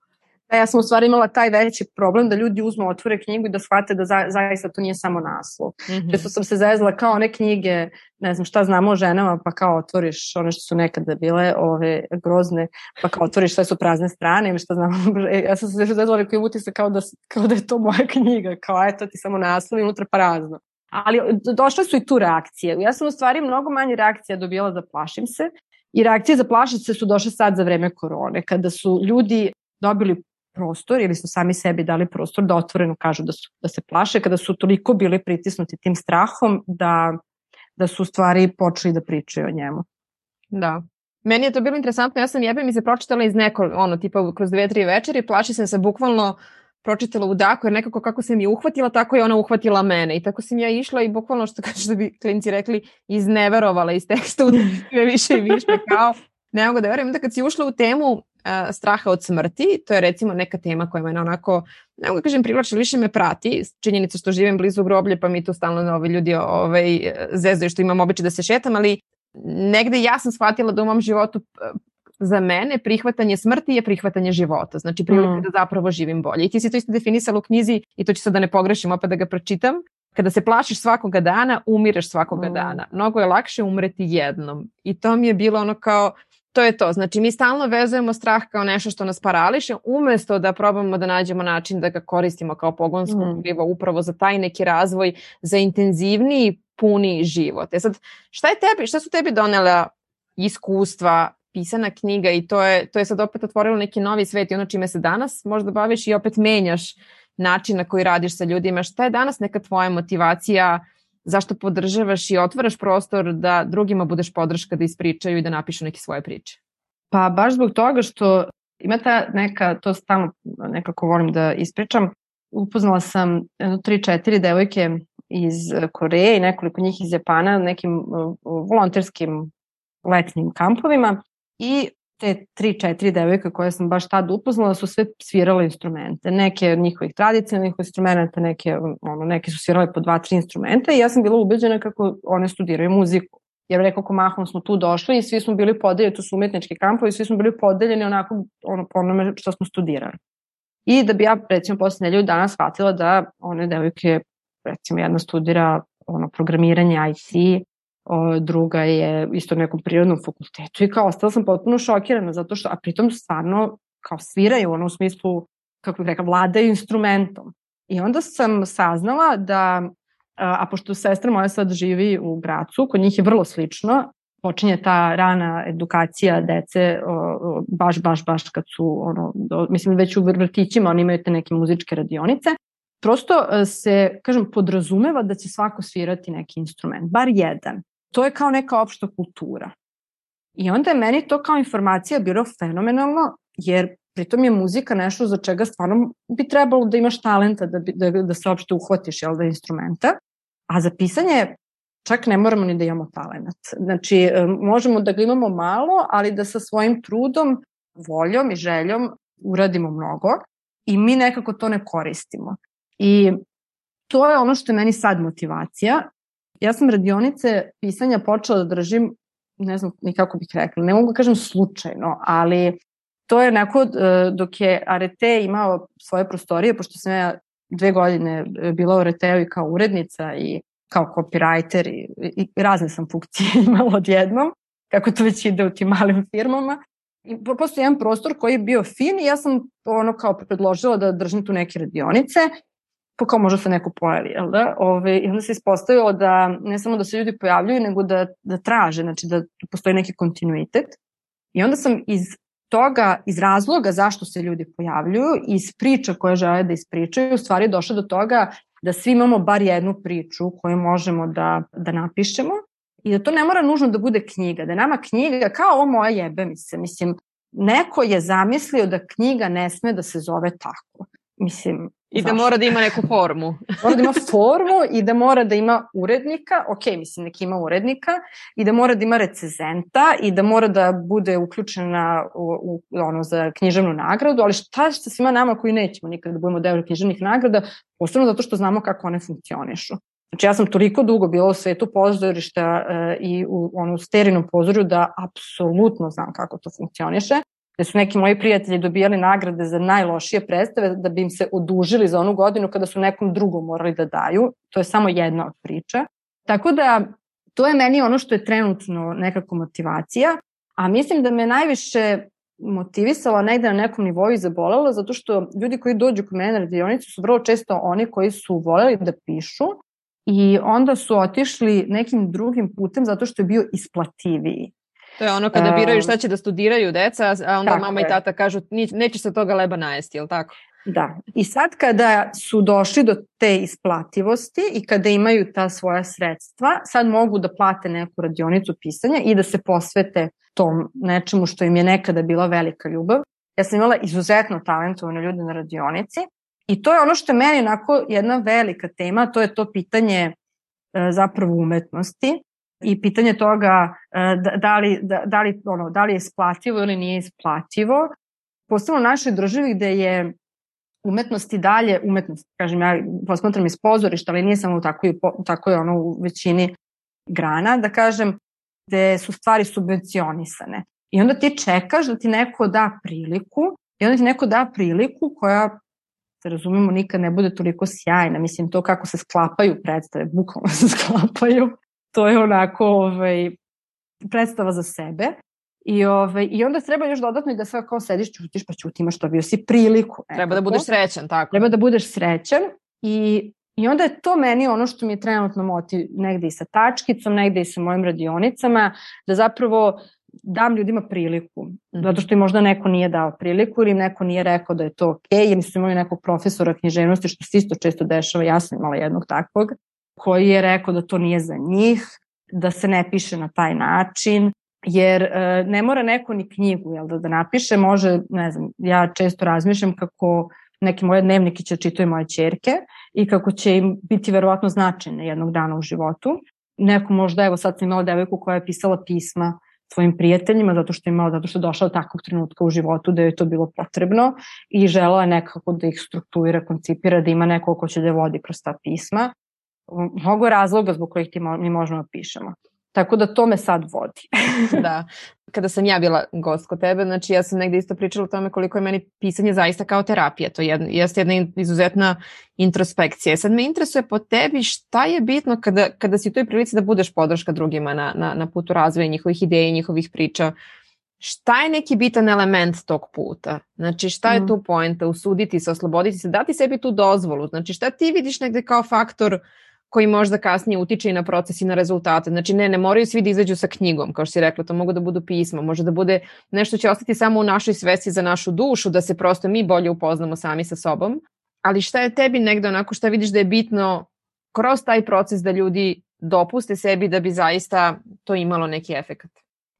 Da, ja sam u stvari imala taj veći problem da ljudi uzmu, otvore knjigu i da shvate da za, zaista to nije samo naslov. Mm -hmm. Često sam se zezla kao one knjige, ne znam šta znamo o ženama, pa kao otvoriš one što su nekada bile ove grozne, pa kao otvoriš sve su prazne strane ili šta znamo. E, ja sam se zezla rekao utisak kao da, kao da je to moja knjiga, kao eto ti samo naslov i unutra prazno. Ali došle su i tu reakcije. Ja sam u stvari mnogo manje reakcija dobijala za plašim se i reakcije za plašim se su došle sad za vreme korone, kada su ljudi dobili prostor ili su sami sebi dali prostor da otvoreno kažu da, su, da se plaše kada su toliko bili pritisnuti tim strahom da, da su stvari počeli da pričaju o njemu. Da. Meni je to bilo interesantno, ja sam jebe mi se pročitala iz neko, ono, tipa kroz dve, tri večeri, plaši sam se bukvalno pročitala u daku, jer nekako kako sam je uhvatila, tako je ona uhvatila mene. I tako sam ja išla i bukvalno, što kaže da bi klinci rekli, izneverovala iz teksta u više i više, kao ne mogu da verujem da kad si ušla u temu straha od smrti, to je recimo neka tema koja mene onako, ne mogu da kažem privlači, više me prati, činjenica što živim blizu groblje, pa mi tu stalno ovi ljudi ovaj, zezaju što imam običaj da se šetam, ali negde ja sam shvatila da u mom životu za mene prihvatanje smrti je prihvatanje života, znači prilika mm. da zapravo živim bolje. I ti si to isto definisala u knjizi i to ću sad da ne pogrešim opet da ga pročitam. Kada se plašiš svakoga dana, umireš svakoga mm. dana. Mnogo je lakše umreti jednom. I to mi je bilo ono kao, to je to. Znači, mi stalno vezujemo strah kao nešto što nas parališe, umesto da probamo da nađemo način da ga koristimo kao pogonsko mm. krivo upravo za taj neki razvoj, za intenzivniji, puni život. E sad, šta, je tebi, šta su tebi donela iskustva, pisana knjiga i to je, to je sad opet otvorilo neki novi svet i ono čime se danas možda baviš i opet menjaš način na koji radiš sa ljudima. Šta je danas neka tvoja motivacija zašto podržavaš i otvaraš prostor da drugima budeš podrška da ispričaju i da napišu neke svoje priče? Pa baš zbog toga što ima ta neka, to stalno nekako volim da ispričam, upoznala sam tri, četiri devojke iz Koreje i nekoliko njih iz Japana na nekim uh, volonterskim letnim kampovima i te tri, četiri devojka koje sam baš tad upoznala su sve svirale instrumente. Neke od njihovih tradicionalnih instrumenta, neke, ono, neke su svirale po dva, tri instrumenta i ja sam bila ubeđena kako one studiraju muziku. Jer rekao mahom smo tu došli i svi smo bili podeljeni, to su umetnički kampovi, svi smo bili podeljeni onako ono, po onome što smo studirali. I da bi ja recimo posle nedelju dana shvatila da one devojke, recimo jedna studira ono, programiranje IT, o, druga je isto na nekom prirodnom fakultetu i kao ostala sam potpuno šokirana zato što, a pritom stvarno kao sviraju ono u smislu, kako bih rekla, vladaju instrumentom. I onda sam saznala da a pošto sestra moja sad živi u Gracu, kod njih je vrlo slično, počinje ta rana edukacija dece o, baš, baš, baš kad su, ono, do, mislim već u vrtićima oni imaju te neke muzičke radionice. Prosto e, se, kažem, podrazumeva da će svako svirati neki instrument, bar jedan. To je kao neka opšta kultura. I onda je meni to kao informacija bilo fenomenalno, jer pritom je muzika nešto za čega stvarno bi trebalo da imaš talenta da, bi, da, da se uopšte uhvatiš jel, da instrumenta. A za pisanje čak ne moramo ni da imamo talent. Znači, e, možemo da ga imamo malo, ali da sa svojim trudom, voljom i željom uradimo mnogo i mi nekako to ne koristimo. I to je ono što je meni sad motivacija. Ja sam radionice pisanja počela da držim, ne znam ni kako bih rekla, ne mogu da kažem slučajno, ali to je neko, e, dok je Arete imao svoje prostorije, pošto sam ja dve godine bila u Areteu i kao urednica i kao copywriter i, i razne sam funkcije imala odjednom, kako to već ide u tim malim firmama. I postoji jedan prostor koji je bio fin i ja sam ono kao predložila da držim tu neke radionice, pa kao možda se neko pojavi, jel da? Ove, I onda se ispostavilo da ne samo da se ljudi pojavljuju, nego da, da traže, znači da postoji neki kontinuitet. I onda sam iz toga, iz razloga zašto se ljudi pojavljuju, iz priča koje žele da ispričaju, u stvari došla do toga da svi imamo bar jednu priču koju možemo da, da napišemo i da to ne mora nužno da bude knjiga, da nama knjiga, kao ovo moja jebe mi se, mislim, neko je zamislio da knjiga ne sme da se zove tako. Mislim, I da mora da ima neku formu. mora da ima formu i da mora da ima urednika, ok, mislim, neki ima urednika, i da mora da ima recezenta i da mora da bude uključena u, u, ono, za književnu nagradu, ali šta sa svima nama koji nećemo nikada da budemo deo književnih nagrada, posebno zato što znamo kako one funkcionišu. Znači ja sam toliko dugo bila u svetu pozorišta e, i u onu sterinom pozorju da apsolutno znam kako to funkcioniše gde su neki moji prijatelji dobijali nagrade za najlošije predstave da bi im se odužili za onu godinu kada su nekom drugom morali da daju. To je samo jedna od priča. Tako da to je meni ono što je trenutno nekako motivacija, a mislim da me najviše motivisala negde na nekom nivou i zabolela, zato što ljudi koji dođu kod mene na radionicu su vrlo često oni koji su voljeli da pišu i onda su otišli nekim drugim putem zato što je bio isplativiji. To je ono kada biraju šta će da studiraju deca, a onda mama je. i tata kažu neće se toga leba najesti, je li tako? Da. I sad kada su došli do te isplativosti i kada imaju ta svoja sredstva, sad mogu da plate neku radionicu pisanja i da se posvete tom nečemu što im je nekada bila velika ljubav. Ja sam imala izuzetno talentovane ljude na radionici i to je ono što je meni onako jedna velika tema, to je to pitanje e, zapravo umetnosti i pitanje toga e, da, da, li, da, da, li, ono, da li je isplativo ili nije isplativo. Posebno u našoj državi gde je umetnost i dalje, umetnost, kažem ja posmatram iz pozorišta, ali nije samo tako, tako je ono u većini grana, da kažem, gde su stvari subvencionisane. I onda ti čekaš da ti neko da priliku i onda ti neko da priliku koja se razumemo nikad ne bude toliko sjajna. Mislim, to kako se sklapaju predstave, bukvalno se sklapaju to je onako ovaj, predstava za sebe. I, ovaj, I onda treba još dodatno i da sve kao sediš, čutiš pa ćuti, imaš to bio si priliku. Nekako. Treba da budeš srećan, tako. Treba da budeš srećan i, i onda je to meni ono što mi je trenutno motiv negde i sa tačkicom, negde i sa mojim radionicama, da zapravo dam ljudima priliku, -hmm. zato što im možda neko nije dao priliku ili im neko nije rekao da je to okej, okay, ili su imali nekog profesora književnosti, što se isto često dešava, ja sam imala jednog takvog, koji je rekao da to nije za njih, da se ne piše na taj način, jer e, ne mora neko ni knjigu jel, da, da napiše, može, ne znam, ja često razmišljam kako neke moje dnevnike će čitaju moje čerke i kako će im biti verovatno značajne jednog dana u životu. Neko možda, evo sad sam imala devojku koja je pisala pisma svojim prijateljima zato što je imala, zato što je došla do takvog trenutka u životu da je to bilo potrebno i žela je nekako da ih strukturira, koncipira, da ima neko ko će da vodi kroz ta pisma mnogo razloga zbog kojih ti mo, mi možemo da pišemo. Tako da to me sad vodi. da. Kada sam ja bila gost kod tebe, znači ja sam negde isto pričala o tome koliko je meni pisanje zaista kao terapija. To je jeste jedna izuzetna introspekcija. Sad me interesuje po tebi šta je bitno kada, kada si u toj prilici da budeš podrška drugima na, na, na putu razvoja njihovih ideja i njihovih priča. Šta je neki bitan element tog puta? Znači šta je mm. tu poenta? Usuditi se, osloboditi se, dati sebi tu dozvolu. Znači šta ti vidiš negde kao faktor uh, koji možda kasnije utiče i na proces i na rezultate. Znači ne, ne moraju svi da izađu sa knjigom, kao što si rekla, to mogu da budu pisma, može da bude nešto će ostati samo u našoj svesti za našu dušu, da se prosto mi bolje upoznamo sami sa sobom. Ali šta je tebi negde onako, šta vidiš da je bitno kroz taj proces da ljudi dopuste sebi da bi zaista to imalo neki efekat?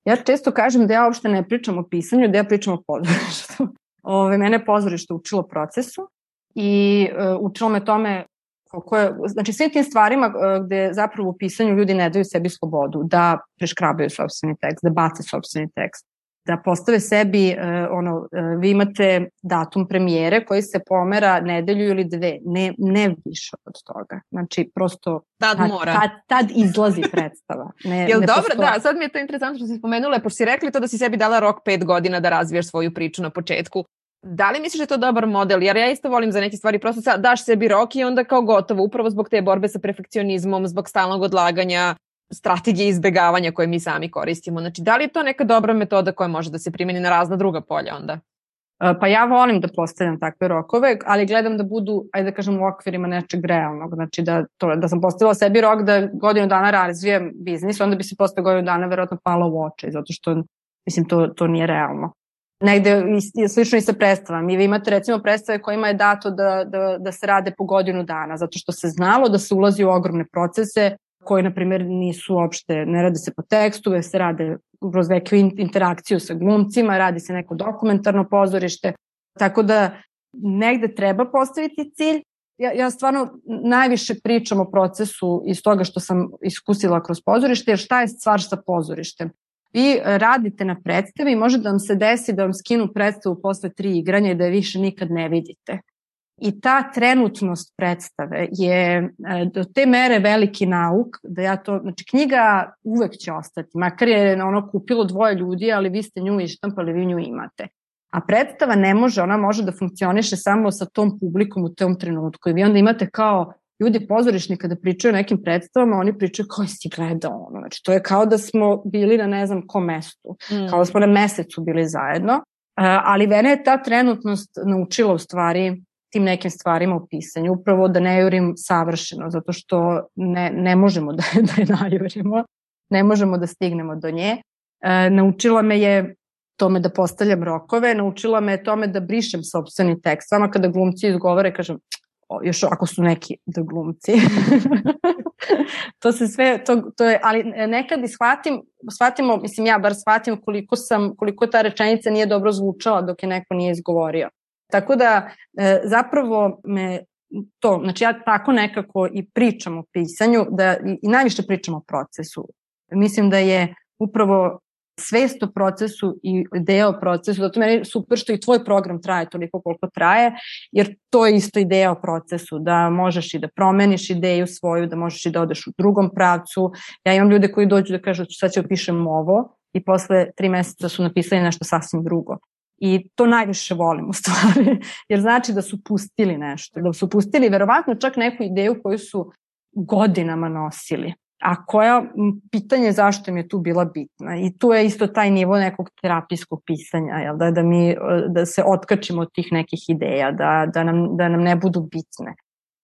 Ja često kažem da ja uopšte ne pričam o pisanju, da ja pričam o pozorištu. Ove, mene pozorište učilo procesu i uh, učilo me tome koliko je, znači sve tim stvarima uh, gde zapravo u pisanju ljudi ne daju sebi slobodu, da preškrabaju sobstveni tekst, da bace sobstveni tekst, da postave sebi, uh, ono, uh, vi imate datum premijere koji se pomera nedelju ili dve, ne, ne više od toga. Znači, prosto tad, tad mora. Tad, tad izlazi predstava. Ne, Jel ne dobro, postoje. da, sad mi je to interesantno što si spomenula, pošto si rekli to da si sebi dala rok pet godina da razviješ svoju priču na početku. Da li misliš da je to dobar model? Jer ja isto volim za neke stvari, prosto sad daš sebi rok i onda kao gotovo, upravo zbog te borbe sa perfekcionizmom, zbog stalnog odlaganja, strategije izbegavanja koje mi sami koristimo. Znači, da li je to neka dobra metoda koja može da se primeni na razna druga polja onda? Pa ja volim da postavljam takve rokove, ali gledam da budu, ajde da kažem, u okvirima nečeg realnog. Znači da, to, da sam postavila sebi rok da godinu dana razvijem biznis, onda bi se posle godinu dana verovatno pala u oči, zato što, mislim, to, to nije realno. Negde slično i sa predstavama. I vi imate recimo predstave kojima je dato da, da, da se rade po godinu dana, zato što se znalo da se ulazi u ogromne procese koji, na primjer, nisu uopšte, ne rade se po tekstu, već se rade kroz neku interakciju sa glumcima, radi se neko dokumentarno pozorište, tako da negde treba postaviti cilj. Ja, ja stvarno najviše pričam o procesu iz toga što sam iskusila kroz pozorište, jer šta je stvar sa pozorištem? Vi radite na predstavi i može da vam se desi da vam skinu predstavu posle tri igranja i da je više nikad ne vidite. I ta trenutnost predstave je e, do te mere veliki nauk da ja to, znači knjiga uvek će ostati, makar je ono kupilo dvoje ljudi, ali vi ste nju ištampali, vi nju imate. A predstava ne može, ona može da funkcioniše samo sa tom publikom u tom trenutku. I vi onda imate kao ljudi pozorišni kada pričaju o nekim predstavama, oni pričaju kao si gledao ono. Znači, to je kao da smo bili na ne znam kom mestu. Mm. Kao da smo na mesecu bili zajedno. Uh, ali mene je ta trenutnost naučila u stvari tim nekim stvarima u pisanju, upravo da ne jurim savršeno, zato što ne, ne možemo da, da je najurimo, ne možemo da stignemo do nje. E, naučila me je tome da postavljam rokove, naučila me je tome da brišem sobstveni tekst. Sama kada glumci izgovore, kažem, još ako su neki da glumci. to se sve, to, to je, ali nekad i shvatim, shvatimo, mislim ja bar shvatim koliko sam, koliko ta rečenica nije dobro zvučala dok je neko nije izgovorio. Tako da e, zapravo me to, znači ja tako nekako i pričam o pisanju, da i, i najviše pričam o procesu. Mislim da je upravo svest o procesu i ideja o procesu, zato meni je super što i tvoj program traje toliko koliko traje, jer to je isto ideja o procesu, da možeš i da promeniš ideju svoju, da možeš i da odeš u drugom pravcu. Ja imam ljude koji dođu da kažu sad ću opišem ovo i posle tri meseca su napisali nešto sasvim drugo. I to najviše volim u stvari, jer znači da su pustili nešto, da su pustili verovatno čak neku ideju koju su godinama nosili, a koja pitanje zašto im je tu bila bitna. I tu je isto taj nivo nekog terapijskog pisanja, jel, da, da, mi, da se otkačimo od tih nekih ideja, da, da, nam, da nam ne budu bitne.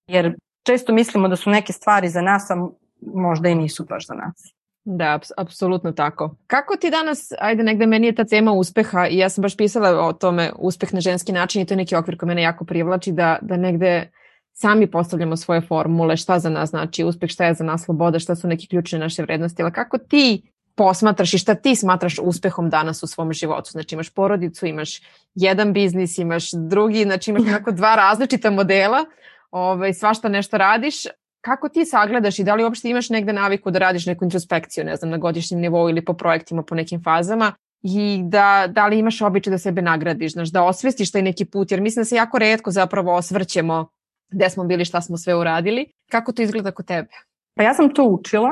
Jer često mislimo da su neke stvari za nas, a možda i nisu baš za nas. Da, apsolutno tako. Kako ti danas, ajde negde meni je ta tema uspeha i ja sam baš pisala o tome uspeh na ženski način i to je neki okvir koji mene jako privlači da, da negde sami postavljamo svoje formule, šta za nas znači uspeh, šta je za nas sloboda, šta su neki ključne naše vrednosti, ali kako ti posmatraš i šta ti smatraš uspehom danas u svom životu. Znači imaš porodicu, imaš jedan biznis, imaš drugi, znači imaš onako dva različita modela, ovaj, svašta nešto radiš, kako ti sagledaš i da li uopšte imaš negde naviku da radiš neku introspekciju, ne znam, na godišnjem nivou ili po projektima, po nekim fazama i da, da li imaš običaj da sebe nagradiš, znaš, da osvestiš taj neki put, jer mislim da se jako redko zapravo osvrćemo gde smo bili, šta smo sve uradili. Kako to izgleda kod tebe? Pa ja sam to učila.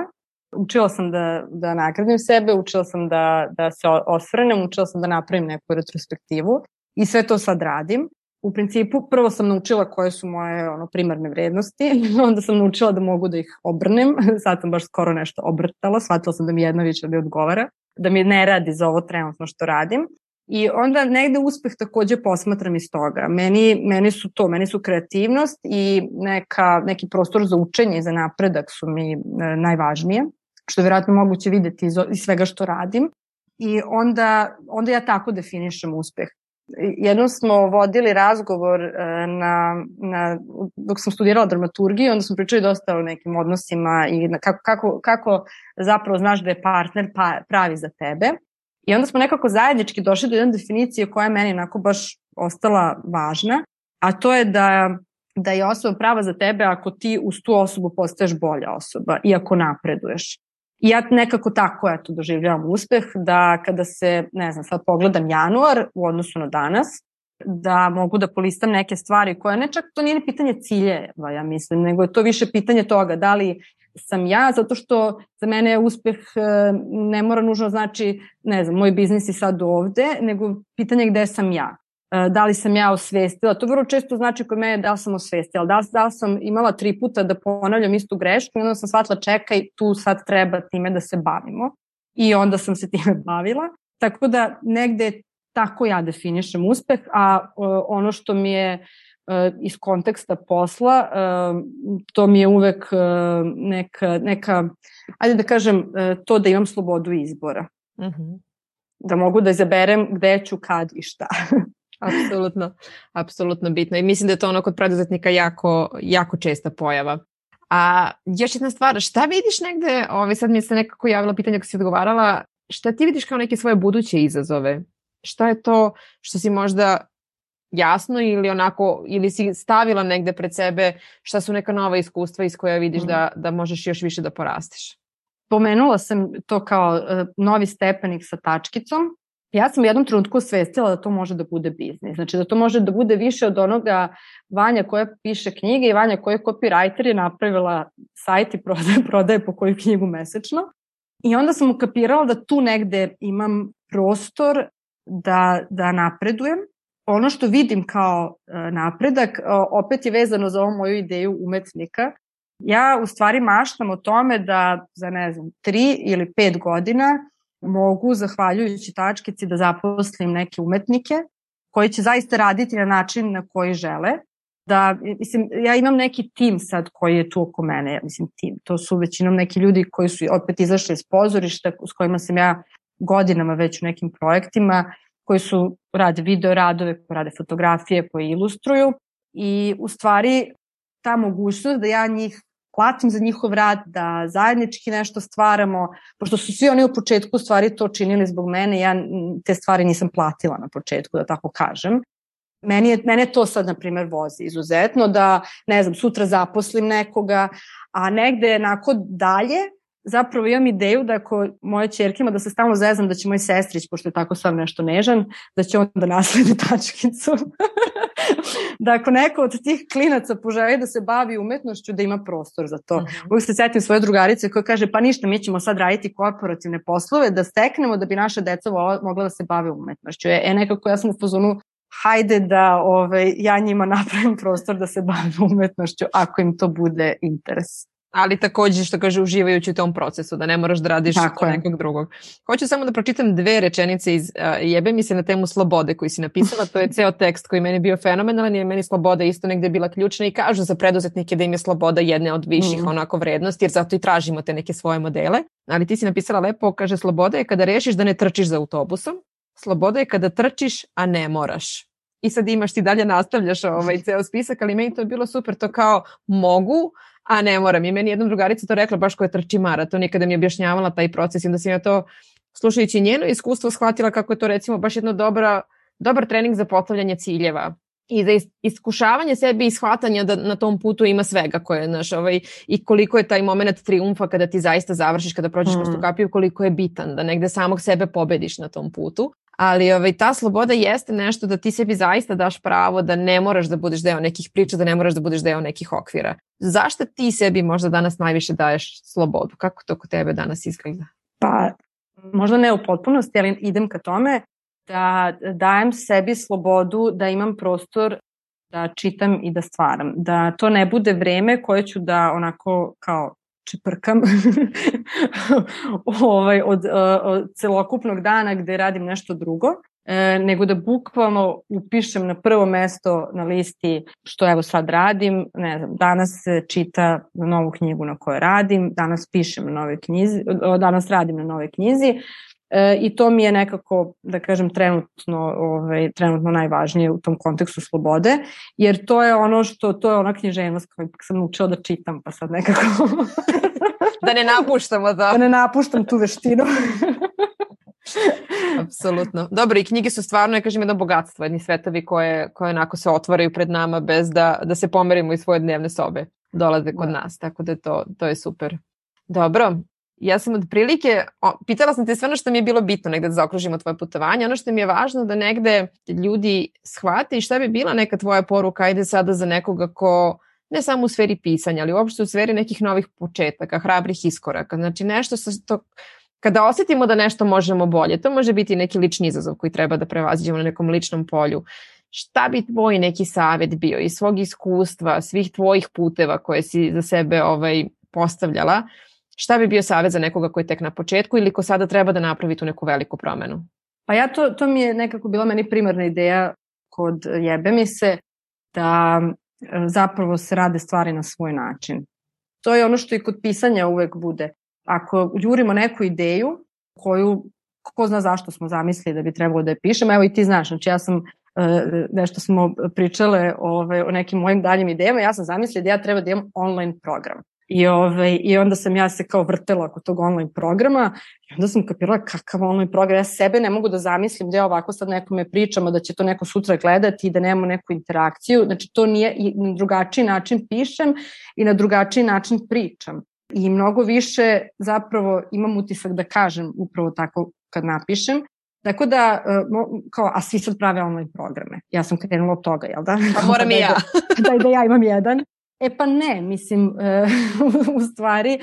Učila sam da, da nagradim sebe, učila sam da, da se osvrnem, učila sam da napravim neku retrospektivu i sve to sad radim u principu prvo sam naučila koje su moje ono primarne vrednosti, onda sam naučila da mogu da ih obrnem, sad sam baš skoro nešto obrtala, shvatila sam da mi jedna više ne odgovara, da mi ne radi za ovo trenutno što radim. I onda negde uspeh takođe posmatram iz toga. Meni, meni su to, meni su kreativnost i neka, neki prostor za učenje i za napredak su mi e, najvažnije, što je vjerojatno moguće videti iz, iz svega što radim. I onda, onda ja tako definišem uspeh. Jednom smo vodili razgovor e, na, na, dok sam studirala dramaturgiju, onda smo pričali dosta o nekim odnosima i na kako, kako, kako zapravo znaš da je partner pa, pravi za tebe. I onda smo nekako zajednički došli do jedne definicije koja je meni onako baš ostala važna, a to je da, da je osoba prava za tebe ako ti uz tu osobu postaješ bolja osoba i ako napreduješ. I ja nekako tako ja to doživljavam uspeh, da kada se, ne znam, sad pogledam januar u odnosu na danas, da mogu da polistam neke stvari koje ne čak, to nije pitanje ciljeva, ja mislim, nego je to više pitanje toga da li sam ja, zato što za mene je uspeh e, ne mora nužno znači, ne znam, moj biznis je sad ovde, nego pitanje gde sam ja. E, da li sam ja osvestila, to vrlo često znači kod mene da li sam osvestila, da li, da li sam imala tri puta da ponavljam istu grešku i onda sam shvatila čekaj, tu sad treba time da se bavimo i onda sam se time bavila. Tako da negde tako ja definišem uspeh, a ono što mi je E, iz konteksta posla, e, to mi je uvek e, neka, neka ajde da kažem, to da imam slobodu izbora. Uh mhm. -huh. Da mogu da izaberem gde ću, kad i šta. apsolutno, apsolutno bitno. I mislim da je to ono kod preduzetnika jako, jako česta pojava. A još jedna stvar, šta vidiš negde, ovaj, sad mi se nekako javila pitanje ako si odgovarala, šta ti vidiš kao neke svoje buduće izazove? Šta je to što si možda jasno ili onako, ili si stavila negde pred sebe šta su neka nova iskustva iz koja vidiš mm. da, da možeš još više da porasteš? Pomenula sam to kao uh, novi stepenik sa tačkicom. Ja sam u jednom trenutku osvestila da to može da bude biznis. Znači da to može da bude više od onoga Vanja koja piše knjige i Vanja koja je copywriter je napravila sajt i prodaje, prodaje po koju knjigu mesečno. I onda sam ukapirala da tu negde imam prostor da, da napredujem ono što vidim kao e, napredak opet je vezano za ovu moju ideju umetnika. Ja u stvari maštam o tome da za ne znam, tri ili pet godina mogu, zahvaljujući tačkici, da zaposlim neke umetnike koji će zaista raditi na način na koji žele. Da, mislim, ja imam neki tim sad koji je tu oko mene, mislim tim, to su većinom neki ljudi koji su opet izašli iz pozorišta s kojima sam ja godinama već u nekim projektima koji su rade video radove, koji rade fotografije, koji ilustruju i u stvari ta mogućnost da ja njih platim za njihov rad, da zajednički nešto stvaramo, pošto su svi oni u početku stvari to činili zbog mene, ja te stvari nisam platila na početku, da tako kažem. Meni je, mene to sad, na primer, vozi izuzetno, da, ne znam, sutra zaposlim nekoga, a negde onako dalje, zapravo imam ideju da ako moje čerkima da se stalno zezam da će moj sestrić, pošto je tako sam nešto nežan, da će on da nasledi tačkicu. da ako neko od tih klinaca poželi da se bavi umetnošću, da ima prostor za to. Uh -huh. Uvijek se setim svoje drugarice koja kaže, pa ništa, mi ćemo sad raditi korporativne poslove, da steknemo da bi naša deca mogla da se bave umetnošću. E, e nekako ja sam u fazonu, hajde da ovaj, ja njima napravim prostor da se bave umetnošću, ako im to bude interes ali takođe što kaže uživajući u tom procesu, da ne moraš da radiš Tako nekog drugog. Hoću samo da pročitam dve rečenice iz uh, Jebe mi se na temu slobode koji si napisala, to je ceo tekst koji meni bio fenomenalan i meni sloboda isto negde bila ključna i kažu za preduzetnike da im je sloboda jedna od viših mm. onako vrednosti jer zato i tražimo te neke svoje modele. Ali ti si napisala lepo, kaže sloboda je kada rešiš da ne trčiš za autobusom, sloboda je kada trčiš, a ne moraš. I sad imaš ti dalje nastavljaš ovaj ceo spisak, ali meni to je bilo super, to kao mogu, a ne moram. I meni jedna drugarica to rekla baš koja trči maraton i kada mi je objašnjavala taj proces i onda sam ja to slušajući njeno iskustvo shvatila kako je to recimo baš jedno dobra, dobar trening za postavljanje ciljeva i za iskušavanje sebe i shvatanja da na tom putu ima svega koje, znaš, ovaj, i koliko je taj moment triumfa kada ti zaista završiš, kada prođeš mm. kroz tu kapiju, koliko je bitan, da negde samog sebe pobediš na tom putu ali ovaj, ta sloboda jeste nešto da ti sebi zaista daš pravo da ne moraš da budeš deo nekih priča, da ne moraš da budeš deo nekih okvira. Zašto ti sebi možda danas najviše daješ slobodu? Kako to kod tebe danas izgleda? Pa, možda ne u potpunosti, ali idem ka tome da dajem sebi slobodu da imam prostor da čitam i da stvaram. Da to ne bude vreme koje ću da onako kao čeprkam ovaj, od, od celokupnog dana gde radim nešto drugo, e, nego da bukvalno upišem na prvo mesto na listi što evo sad radim, ne znam, danas čita novu knjigu na kojoj radim, danas pišem na nove knjizi, danas radim na nove knjizi, E, I to mi je nekako, da kažem, trenutno, ovaj, trenutno najvažnije u tom kontekstu slobode, jer to je ono što, to je ona književnost koju sam učila da čitam, pa sad nekako... da ne napuštamo da. Da ne napuštam tu veštinu. Apsolutno. Dobro, i knjige su stvarno, ja kažem, jedno bogatstvo, jedni svetovi koje, koje onako se otvaraju pred nama bez da, da se pomerimo iz svoje dnevne sobe. Dolaze kod da. nas, tako da to, to je super. Dobro, ja sam od prilike, o, pitala sam te sve ono što mi je bilo bitno negde da zaokružimo tvoje putovanje, ono što mi je važno da negde ljudi shvate i šta bi bila neka tvoja poruka, ajde sada za nekoga ko ne samo u sferi pisanja, ali uopšte u sferi nekih novih početaka, hrabrih iskoraka. Znači nešto sa to, kada osetimo da nešto možemo bolje, to može biti neki lični izazov koji treba da prevaziđemo na nekom ličnom polju. Šta bi tvoj neki savet bio iz svog iskustva, svih tvojih puteva koje si za sebe ovaj, postavljala, Šta bi bio savjet za nekoga koji je tek na početku ili ko sada treba da napravi tu neku veliku promenu? Pa ja to, to mi je nekako bila meni primarna ideja kod jebe mi se da e, zapravo se rade stvari na svoj način. To je ono što i kod pisanja uvek bude. Ako jurimo neku ideju koju ko zna zašto smo zamislili da bi trebalo da je pišem, evo i ti znaš, znači ja sam e, nešto smo pričale ove, o nekim mojim daljim idejama, ja sam zamislila da ja treba da imam online program. I, ovaj, I onda sam ja se kao vrtela oko tog online programa i onda sam kapirala kakav online program. Ja sebe ne mogu da zamislim da ja ovako sad nekome pričamo da će to neko sutra gledati i da nemamo neku interakciju. Znači to nije, i na drugačiji način pišem i na drugačiji način pričam. I mnogo više zapravo imam utisak da kažem upravo tako kad napišem. Tako da, e, kao, a svi sad prave online programe. Ja sam krenula od toga, jel da? Pa moram i ja. da, da, da ja imam jedan. E pa ne, mislim, e, u stvari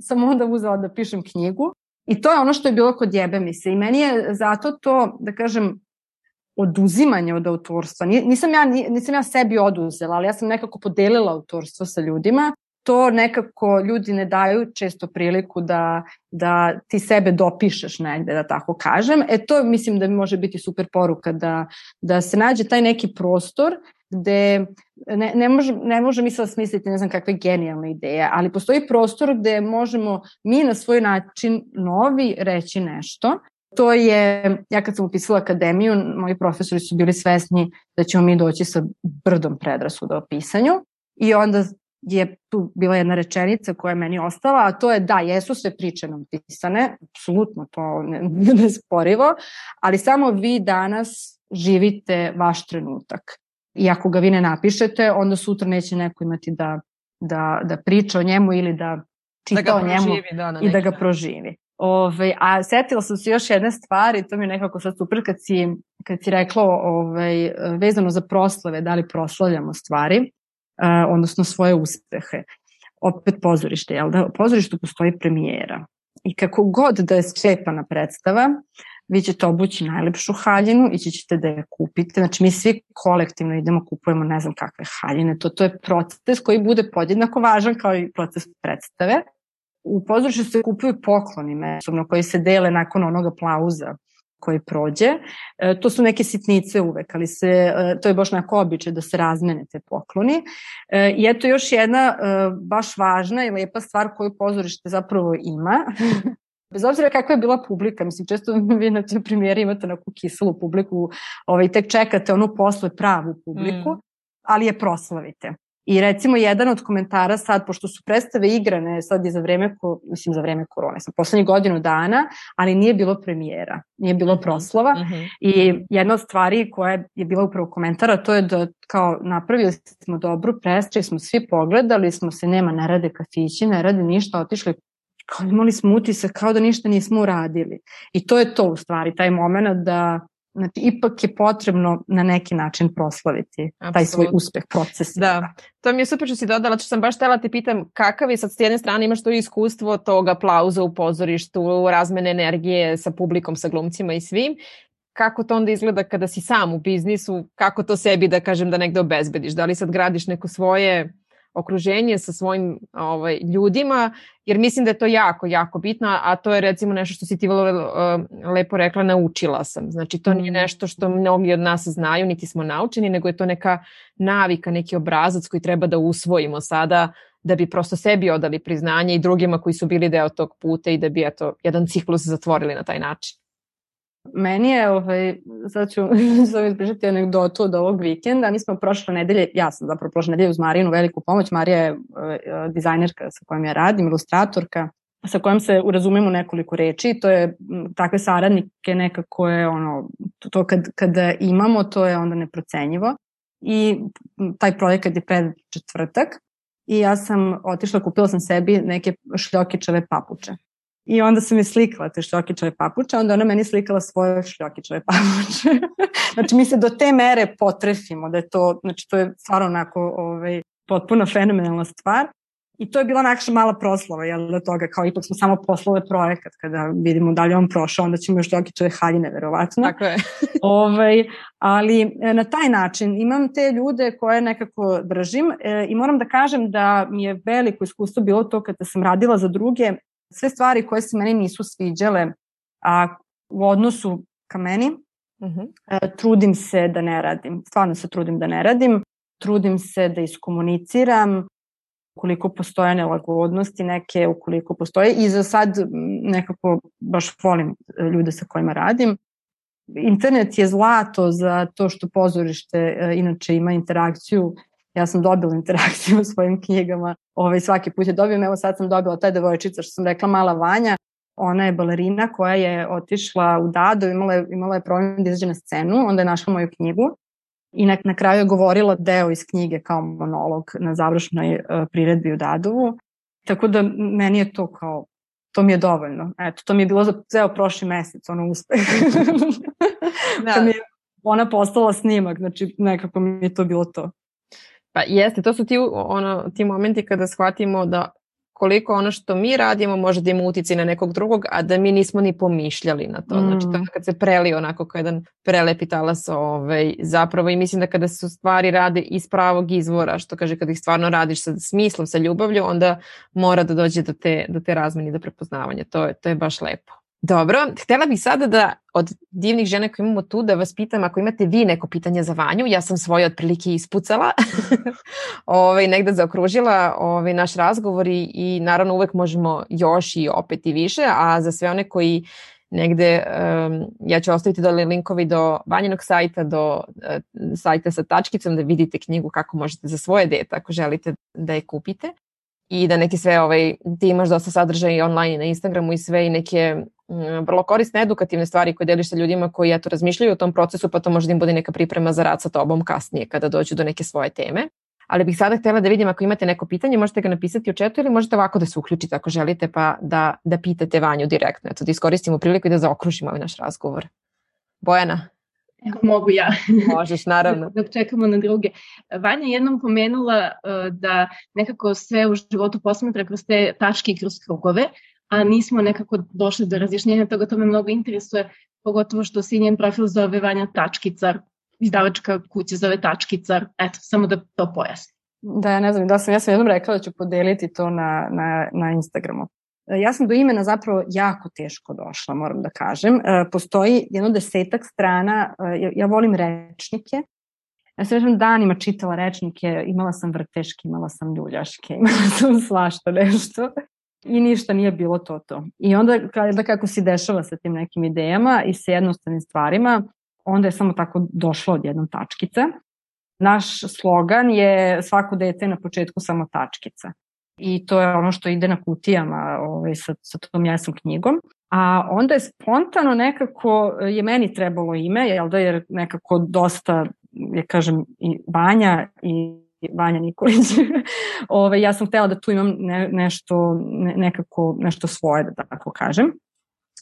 sam onda uzela da pišem knjigu i to je ono što je bilo kod jebe mi se i meni je zato to, da kažem, oduzimanje od autorstva. Nisam ja, nisam ja sebi oduzela, ali ja sam nekako podelila autorstvo sa ljudima. To nekako ljudi ne daju često priliku da, da ti sebe dopišeš negde, da tako kažem. E to mislim da može biti super poruka da, da se nađe taj neki prostor gde ne, ne, može, ne može mi sad smisliti ne znam kakve genijalne ideje, ali postoji prostor gde možemo mi na svoj način novi reći nešto. To je, ja kad sam upisala akademiju, moji profesori su bili svesni da ćemo mi doći sa brdom predrasuda o pisanju i onda je tu bila jedna rečenica koja je meni ostala, a to je da, jesu sve priče nam pisane, apsolutno to ne, ne sporivo, ali samo vi danas živite vaš trenutak. I ako ga vi ne napišete, onda sutra neće neko imati da, da, da priča o njemu ili da čita da o njemu da, i da ga proživi. Ove, a setila sam se još jedne stvari, to mi je nekako sad super kad si, kad si rekla ovaj, vezano za proslave, da li proslavljamo stvari, uh, odnosno svoje uspehe. Opet pozorište, jel da? U pozorištu postoji premijera. I kako god da je sklepana predstava, vi ćete obući najlepšu haljinu, i ćete da je kupite. Znači mi svi kolektivno idemo, kupujemo ne znam kakve haljine. To, to je proces koji bude podjednako važan kao i proces predstave. U pozorištu se kupuju pokloni mesobno koji se dele nakon onog aplauza koji prođe. E, to su neke sitnice uvek, ali se, e, to je baš neko običaj da se razmene te pokloni. E, I eto još jedna e, baš važna i lepa stvar koju pozorište zapravo ima, Bez obzira kakva je bila publika, mislim, često vi na toj premijeri imate neku kiselu publiku, ovaj, tek čekate onu posle pravu publiku, mm. ali je proslavite. I recimo jedan od komentara sad, pošto su predstave igrane sad je za vreme, mislim za vreme korone, sam poslednjih godinu dana, ali nije bilo premijera, nije bilo mhm. proslava. Mm -hmm. I jedna od stvari koja je bila upravo komentara, to je da kao napravili smo dobru predstavu, smo svi pogledali, smo se, nema, ne rade kafići, ne rade ništa, otišli kao imali smo utisak kao da ništa nismo uradili. I to je to u stvari, taj moment da Znači, ipak je potrebno na neki način proslaviti Absolut. taj svoj uspeh, proces. Da, to mi je super što si dodala, što sam baš htela te pitam kakav je sad s jedne strane imaš to iskustvo tog aplauza u pozorištu, razmene energije sa publikom, sa glumcima i svim, kako to onda izgleda kada si sam u biznisu, kako to sebi da kažem da negde obezbediš, da li sad gradiš neko svoje okruženje sa svojim ovaj, ljudima, jer mislim da je to jako, jako bitno, a to je recimo nešto što si ti vrlo uh, lepo rekla, naučila sam. Znači to nije mm. nešto što mnogi od nas znaju, niti smo naučeni, nego je to neka navika, neki obrazac koji treba da usvojimo sada da bi prosto sebi odali priznanje i drugima koji su bili deo tog puta i da bi eto, jedan ciklus zatvorili na taj način. Meni je, ovaj, sad ću sam ispričati anegdotu od ovog vikenda. Mi smo prošle nedelje, ja sam zapravo prošle nedelje uz Marinu veliku pomoć. Marija je uh, dizajnerka sa kojom ja radim, ilustratorka sa kojom se urazumemo nekoliko reči. To je takve saradnike nekako je ono, to kad, kada imamo, to je onda neprocenjivo. I taj projekat je pred četvrtak i ja sam otišla, kupila sam sebi neke šljokičave papuče. I onda sam mi slikala te šljokičave papuče, onda ona meni slikala svoje šljokičave papuče. znači mi se do te mere potrefimo da je to, znači to je stvarno onako ovaj, potpuno fenomenalna stvar. I to je bila naša mala proslava, jel, da toga, kao ipak smo samo poslove projekat, kada vidimo da li on prošao, onda ćemo još Đokićeve haljine, verovatno. Tako je. ovaj, ali e, na taj način imam te ljude koje nekako držim e, i moram da kažem da mi je veliko iskustvo bilo to kada sam radila za druge, sve stvari koje se meni nisu sviđale a, u odnosu ka meni, uh. -huh. trudim se da ne radim. Stvarno se trudim da ne radim. Trudim se da iskomuniciram, ukoliko postoje nelagodnosti neke, ukoliko postoje i za sad nekako baš volim e, ljude sa kojima radim. Internet je zlato za to što pozorište e, inače ima interakciju Ja sam dobila interakciju u svojim knjigama, ovaj, svaki put je dobijem, evo sad sam dobila taj devojčica što sam rekla Mala Vanja, ona je balerina koja je otišla u Dado, imala je, imala je problem da izađe na scenu, onda je našla moju knjigu i na, na kraju je govorila deo iz knjige kao monolog na završnoj uh, priredbi u Dadovu. Tako da meni je to kao, to mi je dovoljno. Eto, to mi je bilo za ceo prošli mesec, ono uspeh. da. da mi je ona postala snimak, znači nekako mi je to bilo to. Pa jeste, to su ti, ono, ti momenti kada shvatimo da koliko ono što mi radimo može da ima utici na nekog drugog, a da mi nismo ni pomišljali na to. Mm. Znači to je kad se preli onako kao jedan prelepi talas ovaj, zapravo i mislim da kada se stvari rade iz pravog izvora, što kaže kada ih stvarno radiš sa smislom, sa ljubavlju, onda mora da dođe do te, do te razmeni, do prepoznavanja. To je, to je baš lepo. Dobro, htela bih sada da od divnih žena koje imamo tu da vas pitam ako imate vi neko pitanje za Vanju, ja sam svoje otprilike ispucala, ovaj, negde zaokružila ovaj, naš razgovor i, i naravno uvek možemo još i opet i više, a za sve one koji negde, um, ja ću ostaviti dole linkovi do Vanjenog sajta, do uh, sajta sa tačkicom da vidite knjigu kako možete za svoje dete ako želite da je kupite i da neke sve, ovaj, ti imaš dosta sadržaja online na Instagramu i sve i neke vrlo korisne edukativne stvari koje deliš sa ljudima koji eto razmišljaju o tom procesu pa to može da im bude neka priprema za rad sa tobom kasnije kada dođu do neke svoje teme. Ali bih sada htela da vidim ako imate neko pitanje, možete ga napisati u četu ili možete ovako da se uključite ako želite pa da, da pitate Vanju direktno. Eto da iskoristimo priliku i da zaokružimo ovaj naš razgovor. Bojana? Evo mogu ja. Možeš, naravno. Dok čekamo na druge. Vanja jednom pomenula uh, da nekako sve u životu posmatra kroz te tačke i kroz krugove a nismo nekako došli do razjašnjenja toga, to me mnogo interesuje, pogotovo što se njen profil zove Vanja Tačkicar, izdavačka kuća zove Tačkicar, eto, samo da to pojasnim. Da, ja ne znam, da sam, ja sam jednom rekla da ću podeliti to na, na, na Instagramu. E, ja sam do imena zapravo jako teško došla, moram da kažem. E, postoji jedno desetak strana, e, ja, volim rečnike, Ja sam već danima čitala rečnike, imala sam vrteške, imala sam ljuljaške, imala sam svašta nešto i ništa nije bilo to to. I onda kada kako se dešava sa tim nekim idejama i sa jednostavnim stvarima, onda je samo tako došlo od jednom tačkica. Naš slogan je svako dete na početku samo tačkica. I to je ono što ide na kutijama ovaj, sa, sa tom jesnom knjigom. A onda je spontano nekako je meni trebalo ime, jel da, jer nekako dosta, je kažem, i Vanja i Vanja Nikolić. Ove, ja sam htela da tu imam ne, nešto, ne, nekako, nešto svoje, da tako kažem.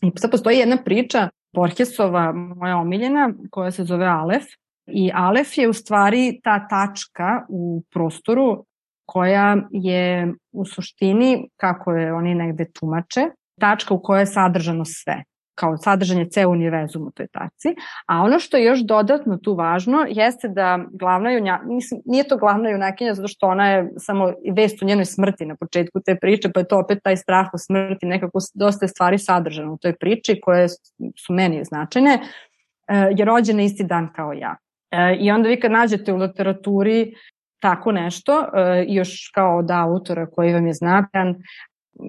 I sad postoji jedna priča Borgesova, moja omiljena, koja se zove Alef. I Alef je u stvari ta tačka u prostoru koja je u suštini, kako je oni negde tumače, tačka u kojoj je sadržano sve kao sadržan je ceo univerzum u toj tačci. A ono što je još dodatno tu važno jeste da glavna junja, mislim, nije to glavna junakinja zato što ona je samo vest o njenoj smrti na početku te priče, pa je to opet taj strah o smrti, nekako dosta je stvari sadržano u toj priči koje su meni značajne, e, je rođena isti dan kao ja. E, I onda vi kad nađete u literaturi tako nešto, e, još kao od autora koji vam je znatan,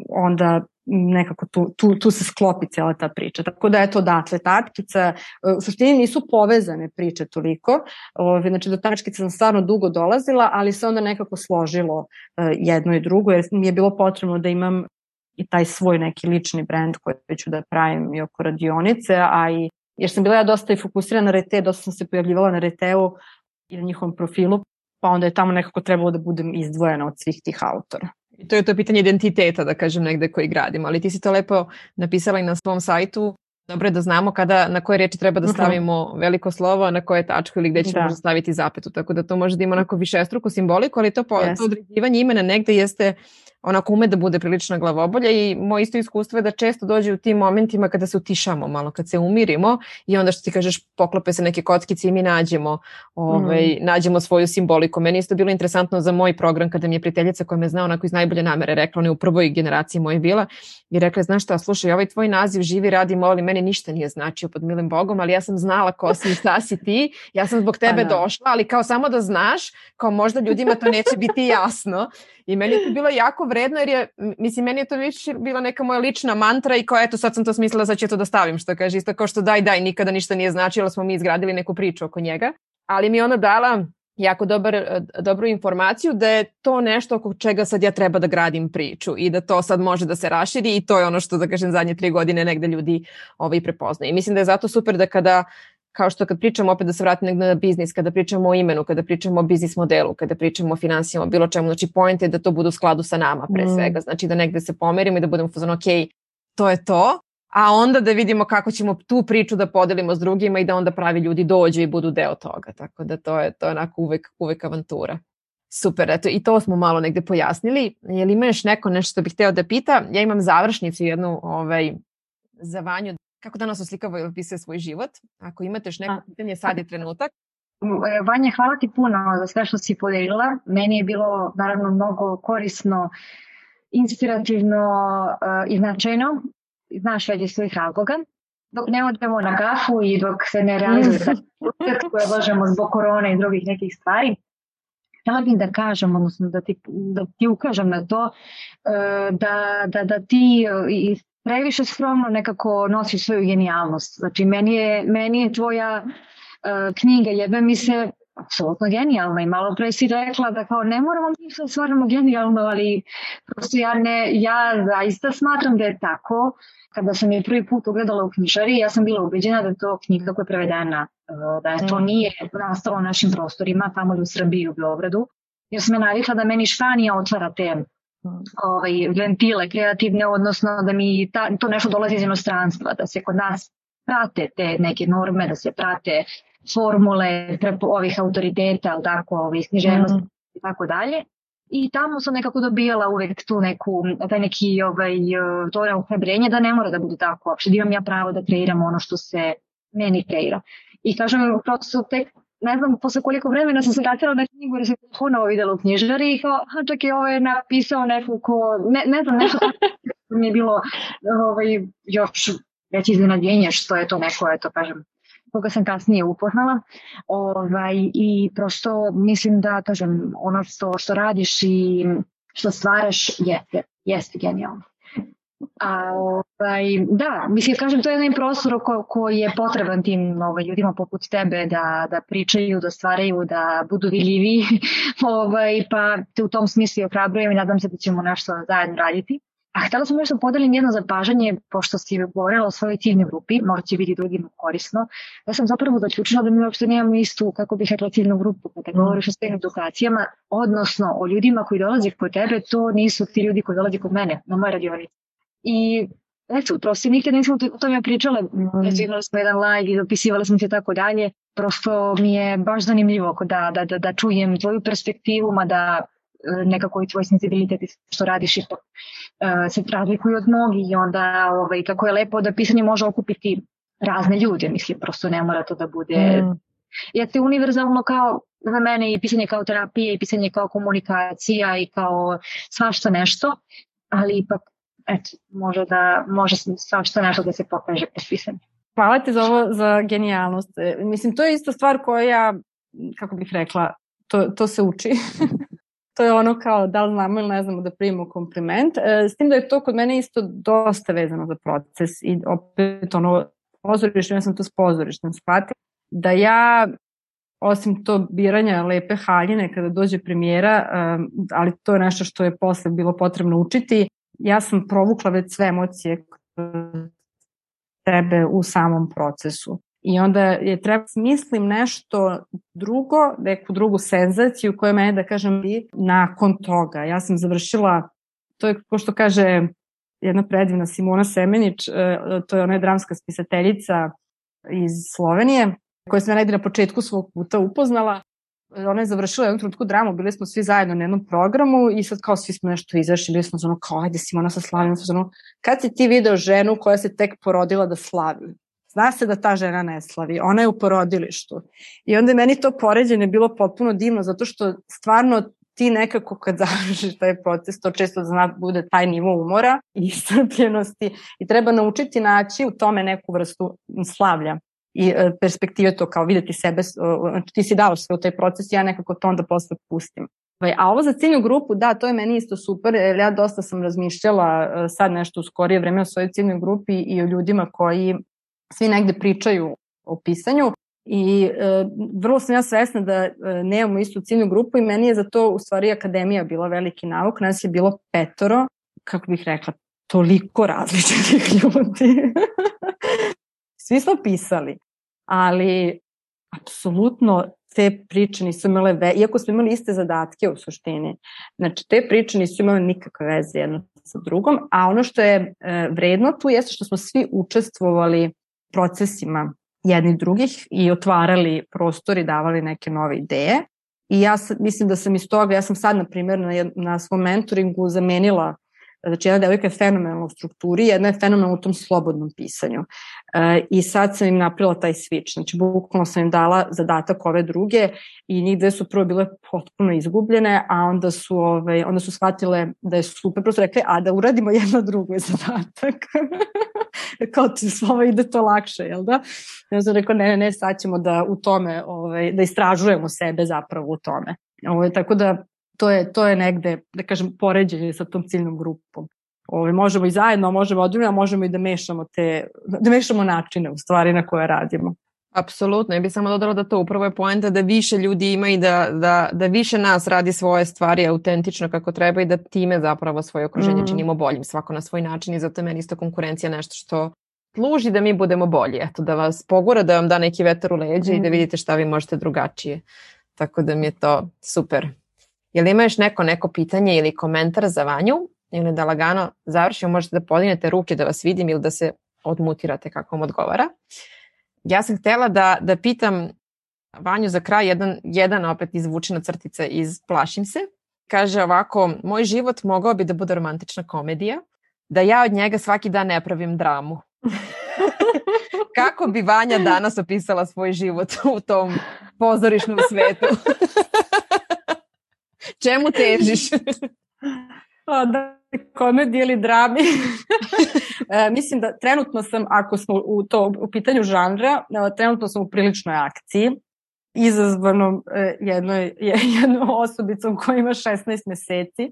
onda nekako tu, tu, tu se sklopi cela ta priča. Tako da eto odatle tačkica, u suštini nisu povezane priče toliko, ove, znači do tačkice sam stvarno dugo dolazila, ali se onda nekako složilo e, jedno i drugo, jer mi je bilo potrebno da imam i taj svoj neki lični brend koji ću da pravim i oko radionice, a i jer sam bila ja dosta i fokusirana na rete, dosta sam se pojavljivala na reteu i na njihovom profilu, pa onda je tamo nekako trebalo da budem izdvojena od svih tih autora. I to je to pitanje identiteta, da kažem, negde koji gradimo. Ali ti si to lepo napisala i na svom sajtu. Dobro je da znamo kada, na koje reči treba da mhm. stavimo uh -huh. veliko slovo, na koje tačku ili gde ćemo da. staviti zapetu. Tako da to može da ima onako višestruku simboliku, ali to, po, yes. to određivanje imena negde jeste onako ume da bude prilično glavobolja i moje isto iskustvo je da često dođe u tim momentima kada se utišamo malo, kad se umirimo i onda što ti kažeš poklope se neke kockice i mi nađemo, ovaj, mm. nađemo svoju simboliku. Meni isto bilo interesantno za moj program kada mi je prijateljica koja me zna onako iz najbolje namere rekla, ona je u prvoj generaciji moje bila i rekla, znaš šta, slušaj, ovaj tvoj naziv živi, radi, moli, meni ništa nije značio pod milim Bogom, ali ja sam znala ko si i šta si ti, ja sam zbog tebe pa da. došla, ali kao samo da znaš, kao možda ljudima to neće biti jasno I meni je to bilo jako vredno jer je, mislim, meni je to više bila neka moja lična mantra i kao eto sad sam to smislila, sad ću to da stavim, što kaže, isto kao što daj, daj, nikada ništa nije značilo, smo mi izgradili neku priču oko njega. Ali mi je ona dala jako dobar, dobru informaciju da je to nešto oko čega sad ja treba da gradim priču i da to sad može da se raširi i to je ono što, da kažem, zadnje tri godine negde ljudi ovaj, prepoznaju. I mislim da je zato super da kada kao što kad pričamo opet da se vratim negde na biznis, kada pričamo o imenu, kada pričamo o biznis modelu, kada pričamo o finansijama, bilo čemu, znači point je da to bude u skladu sa nama pre mm. svega, znači da negde se pomerimo i da budemo fuzon, ok, to je to, a onda da vidimo kako ćemo tu priču da podelimo s drugima i da onda pravi ljudi dođu i budu deo toga, tako da to je, to je onako uvek, uvek avantura. Super, eto i to smo malo negde pojasnili. Je li ima još neko nešto što bih hteo da pita? Ja imam završnicu jednu ovaj, za Vanju kako danas oslikava i opisuje svoj život. Ako imate još neko pitanje, sad je trenutak. Vanja, hvala ti puno za sve što si podelila. Meni je bilo naravno mnogo korisno, inspirativno i značajno. Znaš već iz svojih razloga. Dok ne odemo na kafu i dok se ne realizuje koje odlažemo zbog korone i drugih nekih stvari, Htela bih da kažem, odnosno da ti, da ti ukažem na to, da, da, da ti previše skromno nekako nosi svoju genijalnost. Znači, meni je, meni je tvoja uh, knjiga jedna mi se apsolutno genijalna i malo pre si rekla da kao ne moramo mi sve stvarno genijalno, ali prosto ja, ne, ja zaista smatram da je tako. Kada sam je prvi put ugledala u knjižari, ja sam bila ubeđena da je to knjiga koja je prevedena, da je to mm. nije nastalo na našim prostorima, tamo u Srbiji u Beogradu, jer sam je navikla da meni Španija otvara te ovaj, ventile kreativne, odnosno da mi ta, to nešto dolazi iz inostranstva, da se kod nas prate te neke norme, da se prate formule ovih autoriteta, ali tako, ovih književnosti mm. i tako dalje. I tamo sam nekako dobijala uvek tu neku, taj neki ovaj, to ohrabrenje da ne mora da bude tako uopšte, da imam ja pravo da kreiram ono što se meni kreira. I kažem, prosto tek ne znam posle koliko vremena sam se vratila na knjigu jer sam ponovo videla u knjižari i kao, a čekaj, ovo je napisao neko ko, ne, ne znam, nešto mi je bilo ovaj, još već iznenađenje što je to neko, eto kažem, koga sam kasnije upoznala ovaj, i prosto mislim da, kažem, ono što, što radiš i što stvaraš jeste, jeste genijalno. A, ovaj, da, mislim, kažem, to je jedan prostor ko, koji je potreban tim ovaj, ljudima poput tebe da, da pričaju, da stvaraju, da budu vidljivi, ovaj, pa te u tom smislu ohrabrujem i nadam se da ćemo nešto zajedno raditi. A htela sam nešto da podelim jedno zapažanje, pošto si govorila o svojoj ciljnoj grupi, možda će biti drugima korisno. Ja sam zapravo zaključila da mi uopšte nemamo istu, kako bih rekla, ciljnu grupu kada govoriš o svojim edukacijama, odnosno o ljudima koji dolaze kod tebe, to nisu ti ljudi koji dolaze kod mene na moje radionice. I eto, prosto nikad nismo o tome pričale, mm. eto imali smo jedan live i dopisivali smo se tako dalje, prosto mi je baš zanimljivo da, da, da, da čujem tvoju perspektivu, ma da nekako i tvoj senzibilitet i što radiš ipak uh, se razlikuju od mnogih i onda ovaj, kako je lepo da pisanje može okupiti razne ljude, mislim, prosto ne mora to da bude mm. Jeste univerzalno kao za mene i pisanje kao terapije i pisanje kao komunikacija i kao svašta nešto, ali ipak eto, može da može svašta nešto da se pokaže kroz pisanje. Hvala ti za ovo, za genijalnost. E, mislim, to je isto stvar koja, kako bih rekla, to, to se uči. to je ono kao da li znamo ili ne znamo da primimo kompliment. E, s tim da je to kod mene isto dosta vezano za proces i opet ono pozorište, ja sam to s pozorištem shvatila, da ja osim to biranja lepe haljine kada dođe premijera, um, ali to je nešto što je posle bilo potrebno učiti, ja sam provukla već sve emocije tebe u samom procesu. I onda je treba smislim nešto drugo, neku drugu senzaciju koja mene, da kažem, nakon toga. Ja sam završila, to je ko što kaže jedna predivna Simona Semenić, e, to je ona dramska spisateljica iz Slovenije, koja sam ja negde na početku svog puta upoznala. Ona je završila jednu trenutku dramu, bili smo svi zajedno na jednom programu i sad kao svi smo nešto izašli, bili smo ono kao ajde Simona sa slavim, ono, kad si ti video ženu koja se tek porodila da slavi? Zna se da ta žena ne slavi, ona je u porodilištu. I onda je meni to poređenje bilo potpuno divno, zato što stvarno ti nekako kad završiš taj proces, to često zna bude taj nivo umora i iscrpljenosti i treba naučiti naći u tome neku vrstu slavlja i e, perspektive to kao videti sebe, znači ti si dao sve u taj proces, ja nekako to onda posle pustim. Ovaj, a ovo za ciljnu grupu, da, to je meni isto super, jer ja dosta sam razmišljala e, sad nešto u skorije vreme o svojoj ciljnoj grupi i o ljudima koji svi negde pričaju o pisanju i e, vrlo sam ja svesna da e, nemamo istu ciljnu grupu i meni je za to u stvari akademija bila veliki nauk, nas je bilo petoro, kako bih rekla, toliko različitih ljudi. Svi smo pisali, ali apsolutno te priče nisu imale ve, iako smo imali iste zadatke u suštini. Znači, te priče nisu imale nikakve veze jedno sa drugom, a ono što je e, vredno tu jeste što smo svi učestvovali procesima jednih drugih i otvarali prostor i davali neke nove ideje. I ja mislim da sam iz toga, ja sam sad, na primjer, na, na svom mentoringu zamenila Znači, jedna devojka je fenomenalna u strukturi, jedna je fenomenalna u tom slobodnom pisanju. E, I sad sam im napravila taj switch. Znači, bukvalno sam im dala zadatak ove druge i njih dve su prvo bile potpuno izgubljene, a onda su, ovaj, onda su shvatile da je super. Prosto rekli, a da uradimo jedno drugo zadatak. Kao ti slova ide to lakše, jel da? Ja sam rekao, ne, ne, ne, sad ćemo da u tome, ovaj, da istražujemo sebe zapravo u tome. Ovaj, tako da to je, to je negde, da kažem, poređenje sa tom ciljnom grupom. Ove, možemo i zajedno, možemo odvijeno, a možemo i da mešamo te, da mešamo načine u stvari na koje radimo. Apsolutno, ja bih samo dodala da to upravo je poenta da više ljudi ima i da, da, da više nas radi svoje stvari autentično kako treba i da time zapravo svoje okruženje mm. činimo boljim, svako na svoj način i zato je meni isto konkurencija nešto što služi da mi budemo bolji, eto da vas pogura, da vam da neki vetar u leđe mm. i da mm. vidite šta vi možete drugačije. Tako da mi je to super. Jel ima još neko, neko pitanje ili komentar za Vanju ili da lagano završimo, možete da podignete ruke da vas vidim ili da se odmutirate kako vam odgovara. Ja sam htela da, da pitam Vanju za kraj jedan, jedan opet izvučena crtica iz Plašim se. Kaže ovako, moj život mogao bi da bude romantična komedija, da ja od njega svaki dan ne pravim dramu. Kako bi Vanja danas opisala svoj život u tom pozorišnom svetu? Čemu težiš? o, da, komediji ili drami. e, mislim da trenutno sam, ako smo u to u pitanju žanra, e, trenutno sam u priličnoj akciji izazvanom e, jednoj, jednom osobicom koja ima 16 meseci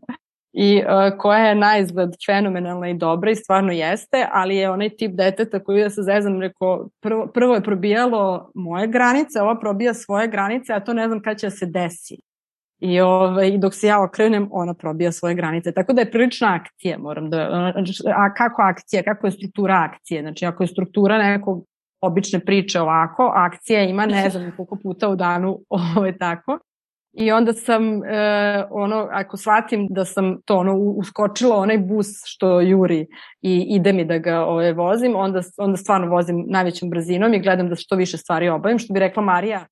i uh, koja je na izgled fenomenalna i dobra i stvarno jeste, ali je onaj tip deteta koji ja se zezam rekao, prvo, prvo je probijalo moje granice, ova probija svoje granice, a to ne znam kada će da se desi. I ovaj, dok se ja okrenem, ona probija svoje granice. Tako da je prilična akcija, moram da... A kako akcija? Kako je struktura akcije? Znači, ako je struktura nekog obične priče ovako, akcija ima ne znam koliko puta u danu ovaj, tako. I onda sam, e, ono, ako shvatim da sam to ono, uskočila onaj bus što juri i ide mi da ga ovaj, vozim, onda, onda stvarno vozim najvećom brzinom i gledam da što više stvari obavim. Što bi rekla Marija,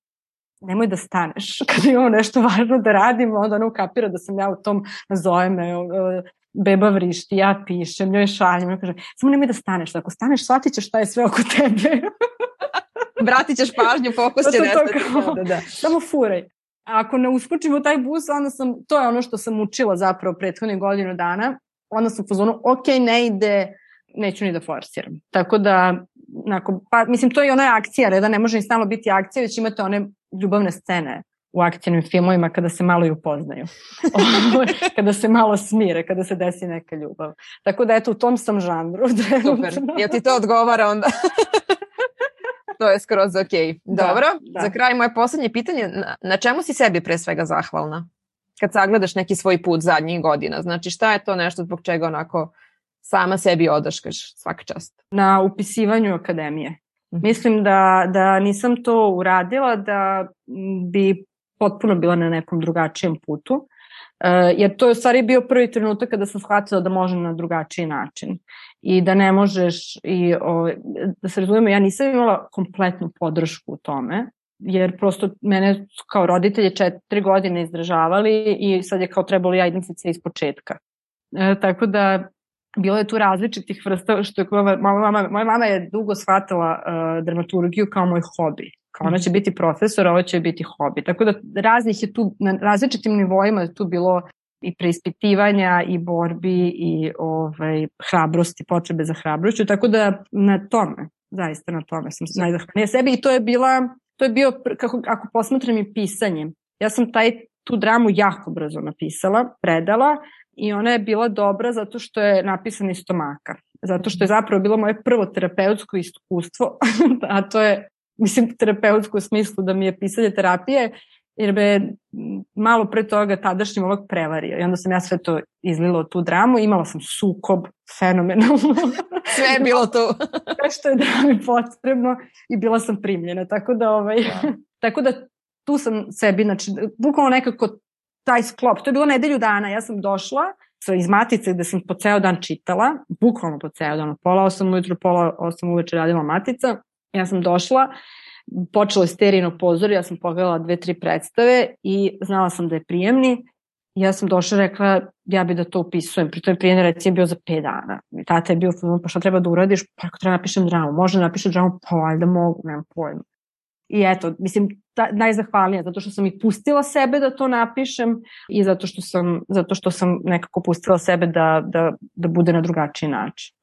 nemoj da staneš kada imamo nešto važno da radimo, onda ona ukapira da sam ja u tom, nazove me, beba vrišti, ja pišem, njoj šaljem, ona kaže, samo nemoj da staneš, ako staneš, shvatit ćeš šta je sve oko tebe. Vratit ćeš pažnju, fokus će nestati. Da, da. Samo furaj. A ako ne uskočim u taj bus, onda sam, to je ono što sam učila zapravo prethodnih godinu dana, onda sam u fazonu, ok, ne ide, neću ni da forsiram. Tako da, nako, pa, mislim, to je ona akcija, reda ne može ni stalno biti akcija, već imate one ljubavne scene u akcijnim filmovima kada se malo i upoznaju. kada se malo smire, kada se desi neka ljubav. Tako da eto, u tom sam žanru. Super. Ja ti to odgovara onda? to je skroz ok. Da, Dobro, da, da. za kraj moje poslednje pitanje, na, na čemu si sebi pre svega zahvalna? Kad sagledaš neki svoj put zadnjih godina, znači šta je to nešto zbog čega onako sama sebi odaškaš svaka čast? Na upisivanju akademije. Mhm. Mislim da, da nisam to uradila, da bi potpuno bila na nekom drugačijem putu. Uh, jer to je u stvari bio prvi trenutak kada sam shvatila da može na drugačiji način i da ne možeš i o, da se razumemo, ja nisam imala kompletnu podršku u tome, jer prosto mene kao roditelje četiri godine izdržavali i sad je kao trebalo ja idem se iz početka. E, tako da bilo je tu različitih vrsta, što je moja mama, moja mama je dugo shvatala uh, dramaturgiju kao moj hobi. Kao ona će biti profesor, ovo će biti hobi. Tako da raznih je tu, na različitim nivoima je tu bilo i preispitivanja i borbi i ovaj, hrabrosti, potrebe za hrabrošću, tako da na tome, zaista na tome sam najzahvalnija sebi i to je bila, to je bio, kako, ako posmatram i pisanje, ja sam taj, tu dramu jako brzo napisala, predala i ona je bila dobra zato što je napisana iz stomaka. Zato što je zapravo bilo moje prvo terapeutsko iskustvo, a to je, mislim, terapeutsko u smislu da mi je pisanje terapije, jer me malo pre toga tadašnji ovog prevario. I onda sam ja sve to izlila tu dramu, imala sam sukob, fenomenalno. Sve je bilo tu. sve što je drami potrebno i bila sam primljena. Tako da, ovaj. Da. tako da tu sam sebi, znači, bukvalno nekako taj sklop. To je bilo nedelju dana. Ja sam došla iz Matice gde sam po ceo dan čitala, bukvalno po ceo dan, pola osam ujutru, pola osam uveče radila Matica. Ja sam došla, počelo je sterijno pozor, ja sam pogledala dve, tri predstave i znala sam da je prijemni. Ja sam došla i rekla, ja bi da to upisujem. Pritom je prijemni recimo bio za 5 dana. I tata je bio, pa šta treba da uradiš? Pa ako treba da napišem dramu, može da napišem dramu, pa valjda mogu, nemam pojma. I eto, mislim, ta, najzahvalnija, zato što sam i pustila sebe da to napišem i zato što sam, zato što sam nekako pustila sebe da, da, da bude na drugačiji način.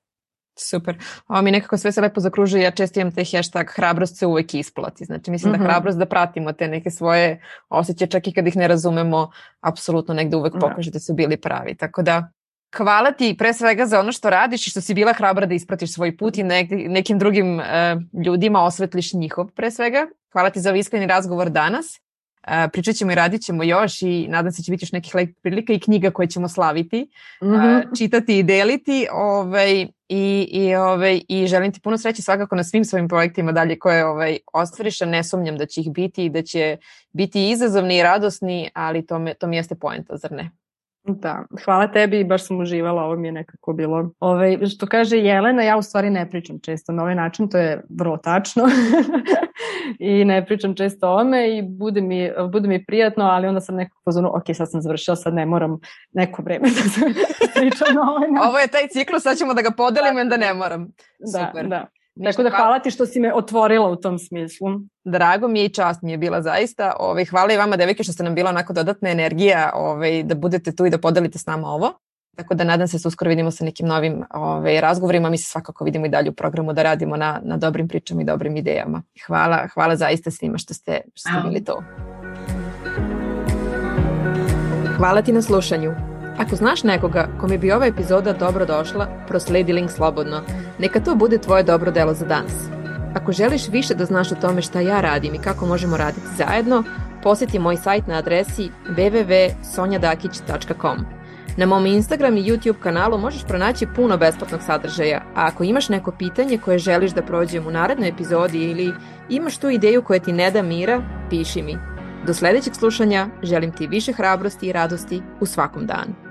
Super. Ovo mi nekako sve se lepo zakružuje, ja često imam taj hashtag hrabrost se uvek isplati. Znači mislim mm -hmm. da mhm. hrabrost da pratimo te neke svoje osjećaje, čak i kad ih ne razumemo, apsolutno negde uvek da. pokaže da su bili pravi. Tako da hvala ti pre svega za ono što radiš i što si bila hrabra da ispratiš svoj put i nek, nekim drugim uh, ljudima osvetliš njihov pre svega. Hvala ti za iskreni razgovor danas. Uh, pričat ćemo i radit ćemo još i nadam se da će biti još nekih lepih prilika i knjiga koje ćemo slaviti, mm -hmm. uh, čitati i deliti ovaj, i, i, ovaj, i želim ti puno sreće svakako na svim svojim projektima dalje koje ovaj, ostvariš, a ne sumnjam da će ih biti i da će biti izazovni i radosni, ali to, me, to mi jeste poenta, zar ne? Da, hvala tebi i baš sam uživala, ovo mi je nekako bilo. Ove, ovaj, što kaže Jelena, ja u stvari ne pričam često na ovaj način, to je vrlo tačno. I ne pričam često o ome i bude mi, bude mi prijatno, ali onda sam nekako pozvano, ok, sad sam završila, sad ne moram neko vreme da se pričam na ovaj način. Ovo je taj ciklus, sad ćemo da ga podelimo i da ne moram. Da, Super. Da, da. Tako da hvala ti što si me otvorila u tom smislu. Drago mi je i čast mi je bila zaista. Ove, ovaj, hvala i vama devike što ste nam bila onako dodatna energija ove, ovaj, da budete tu i da podelite s nama ovo. Tako da nadam se da se uskoro vidimo sa nekim novim ove, ovaj, razgovorima. Mi se svakako vidimo i dalje u programu da radimo na, na dobrim pričama i dobrim idejama. Hvala, hvala zaista svima što ste, što ste bili to. Hvala ti na slušanju. Ako znaš nekoga kome bi ova epizoda dobro došla, prosledi link slobodno. Neka to bude tvoje dobro delo za danas. Ako želiš više da znaš o tome šta ja radim i kako možemo raditi zajedno, poseti moj sajt na adresi www.sonjadakić.com. Na mom Instagram i YouTube kanalu možeš pronaći puno besplatnog sadržaja, a ako imaš neko pitanje koje želiš da prođem u narednoj epizodi ili imaš tu ideju koja ti ne da mira, piši mi. Do sledećeg slušanja želim ti više hrabrosti i radosti u svakom danu.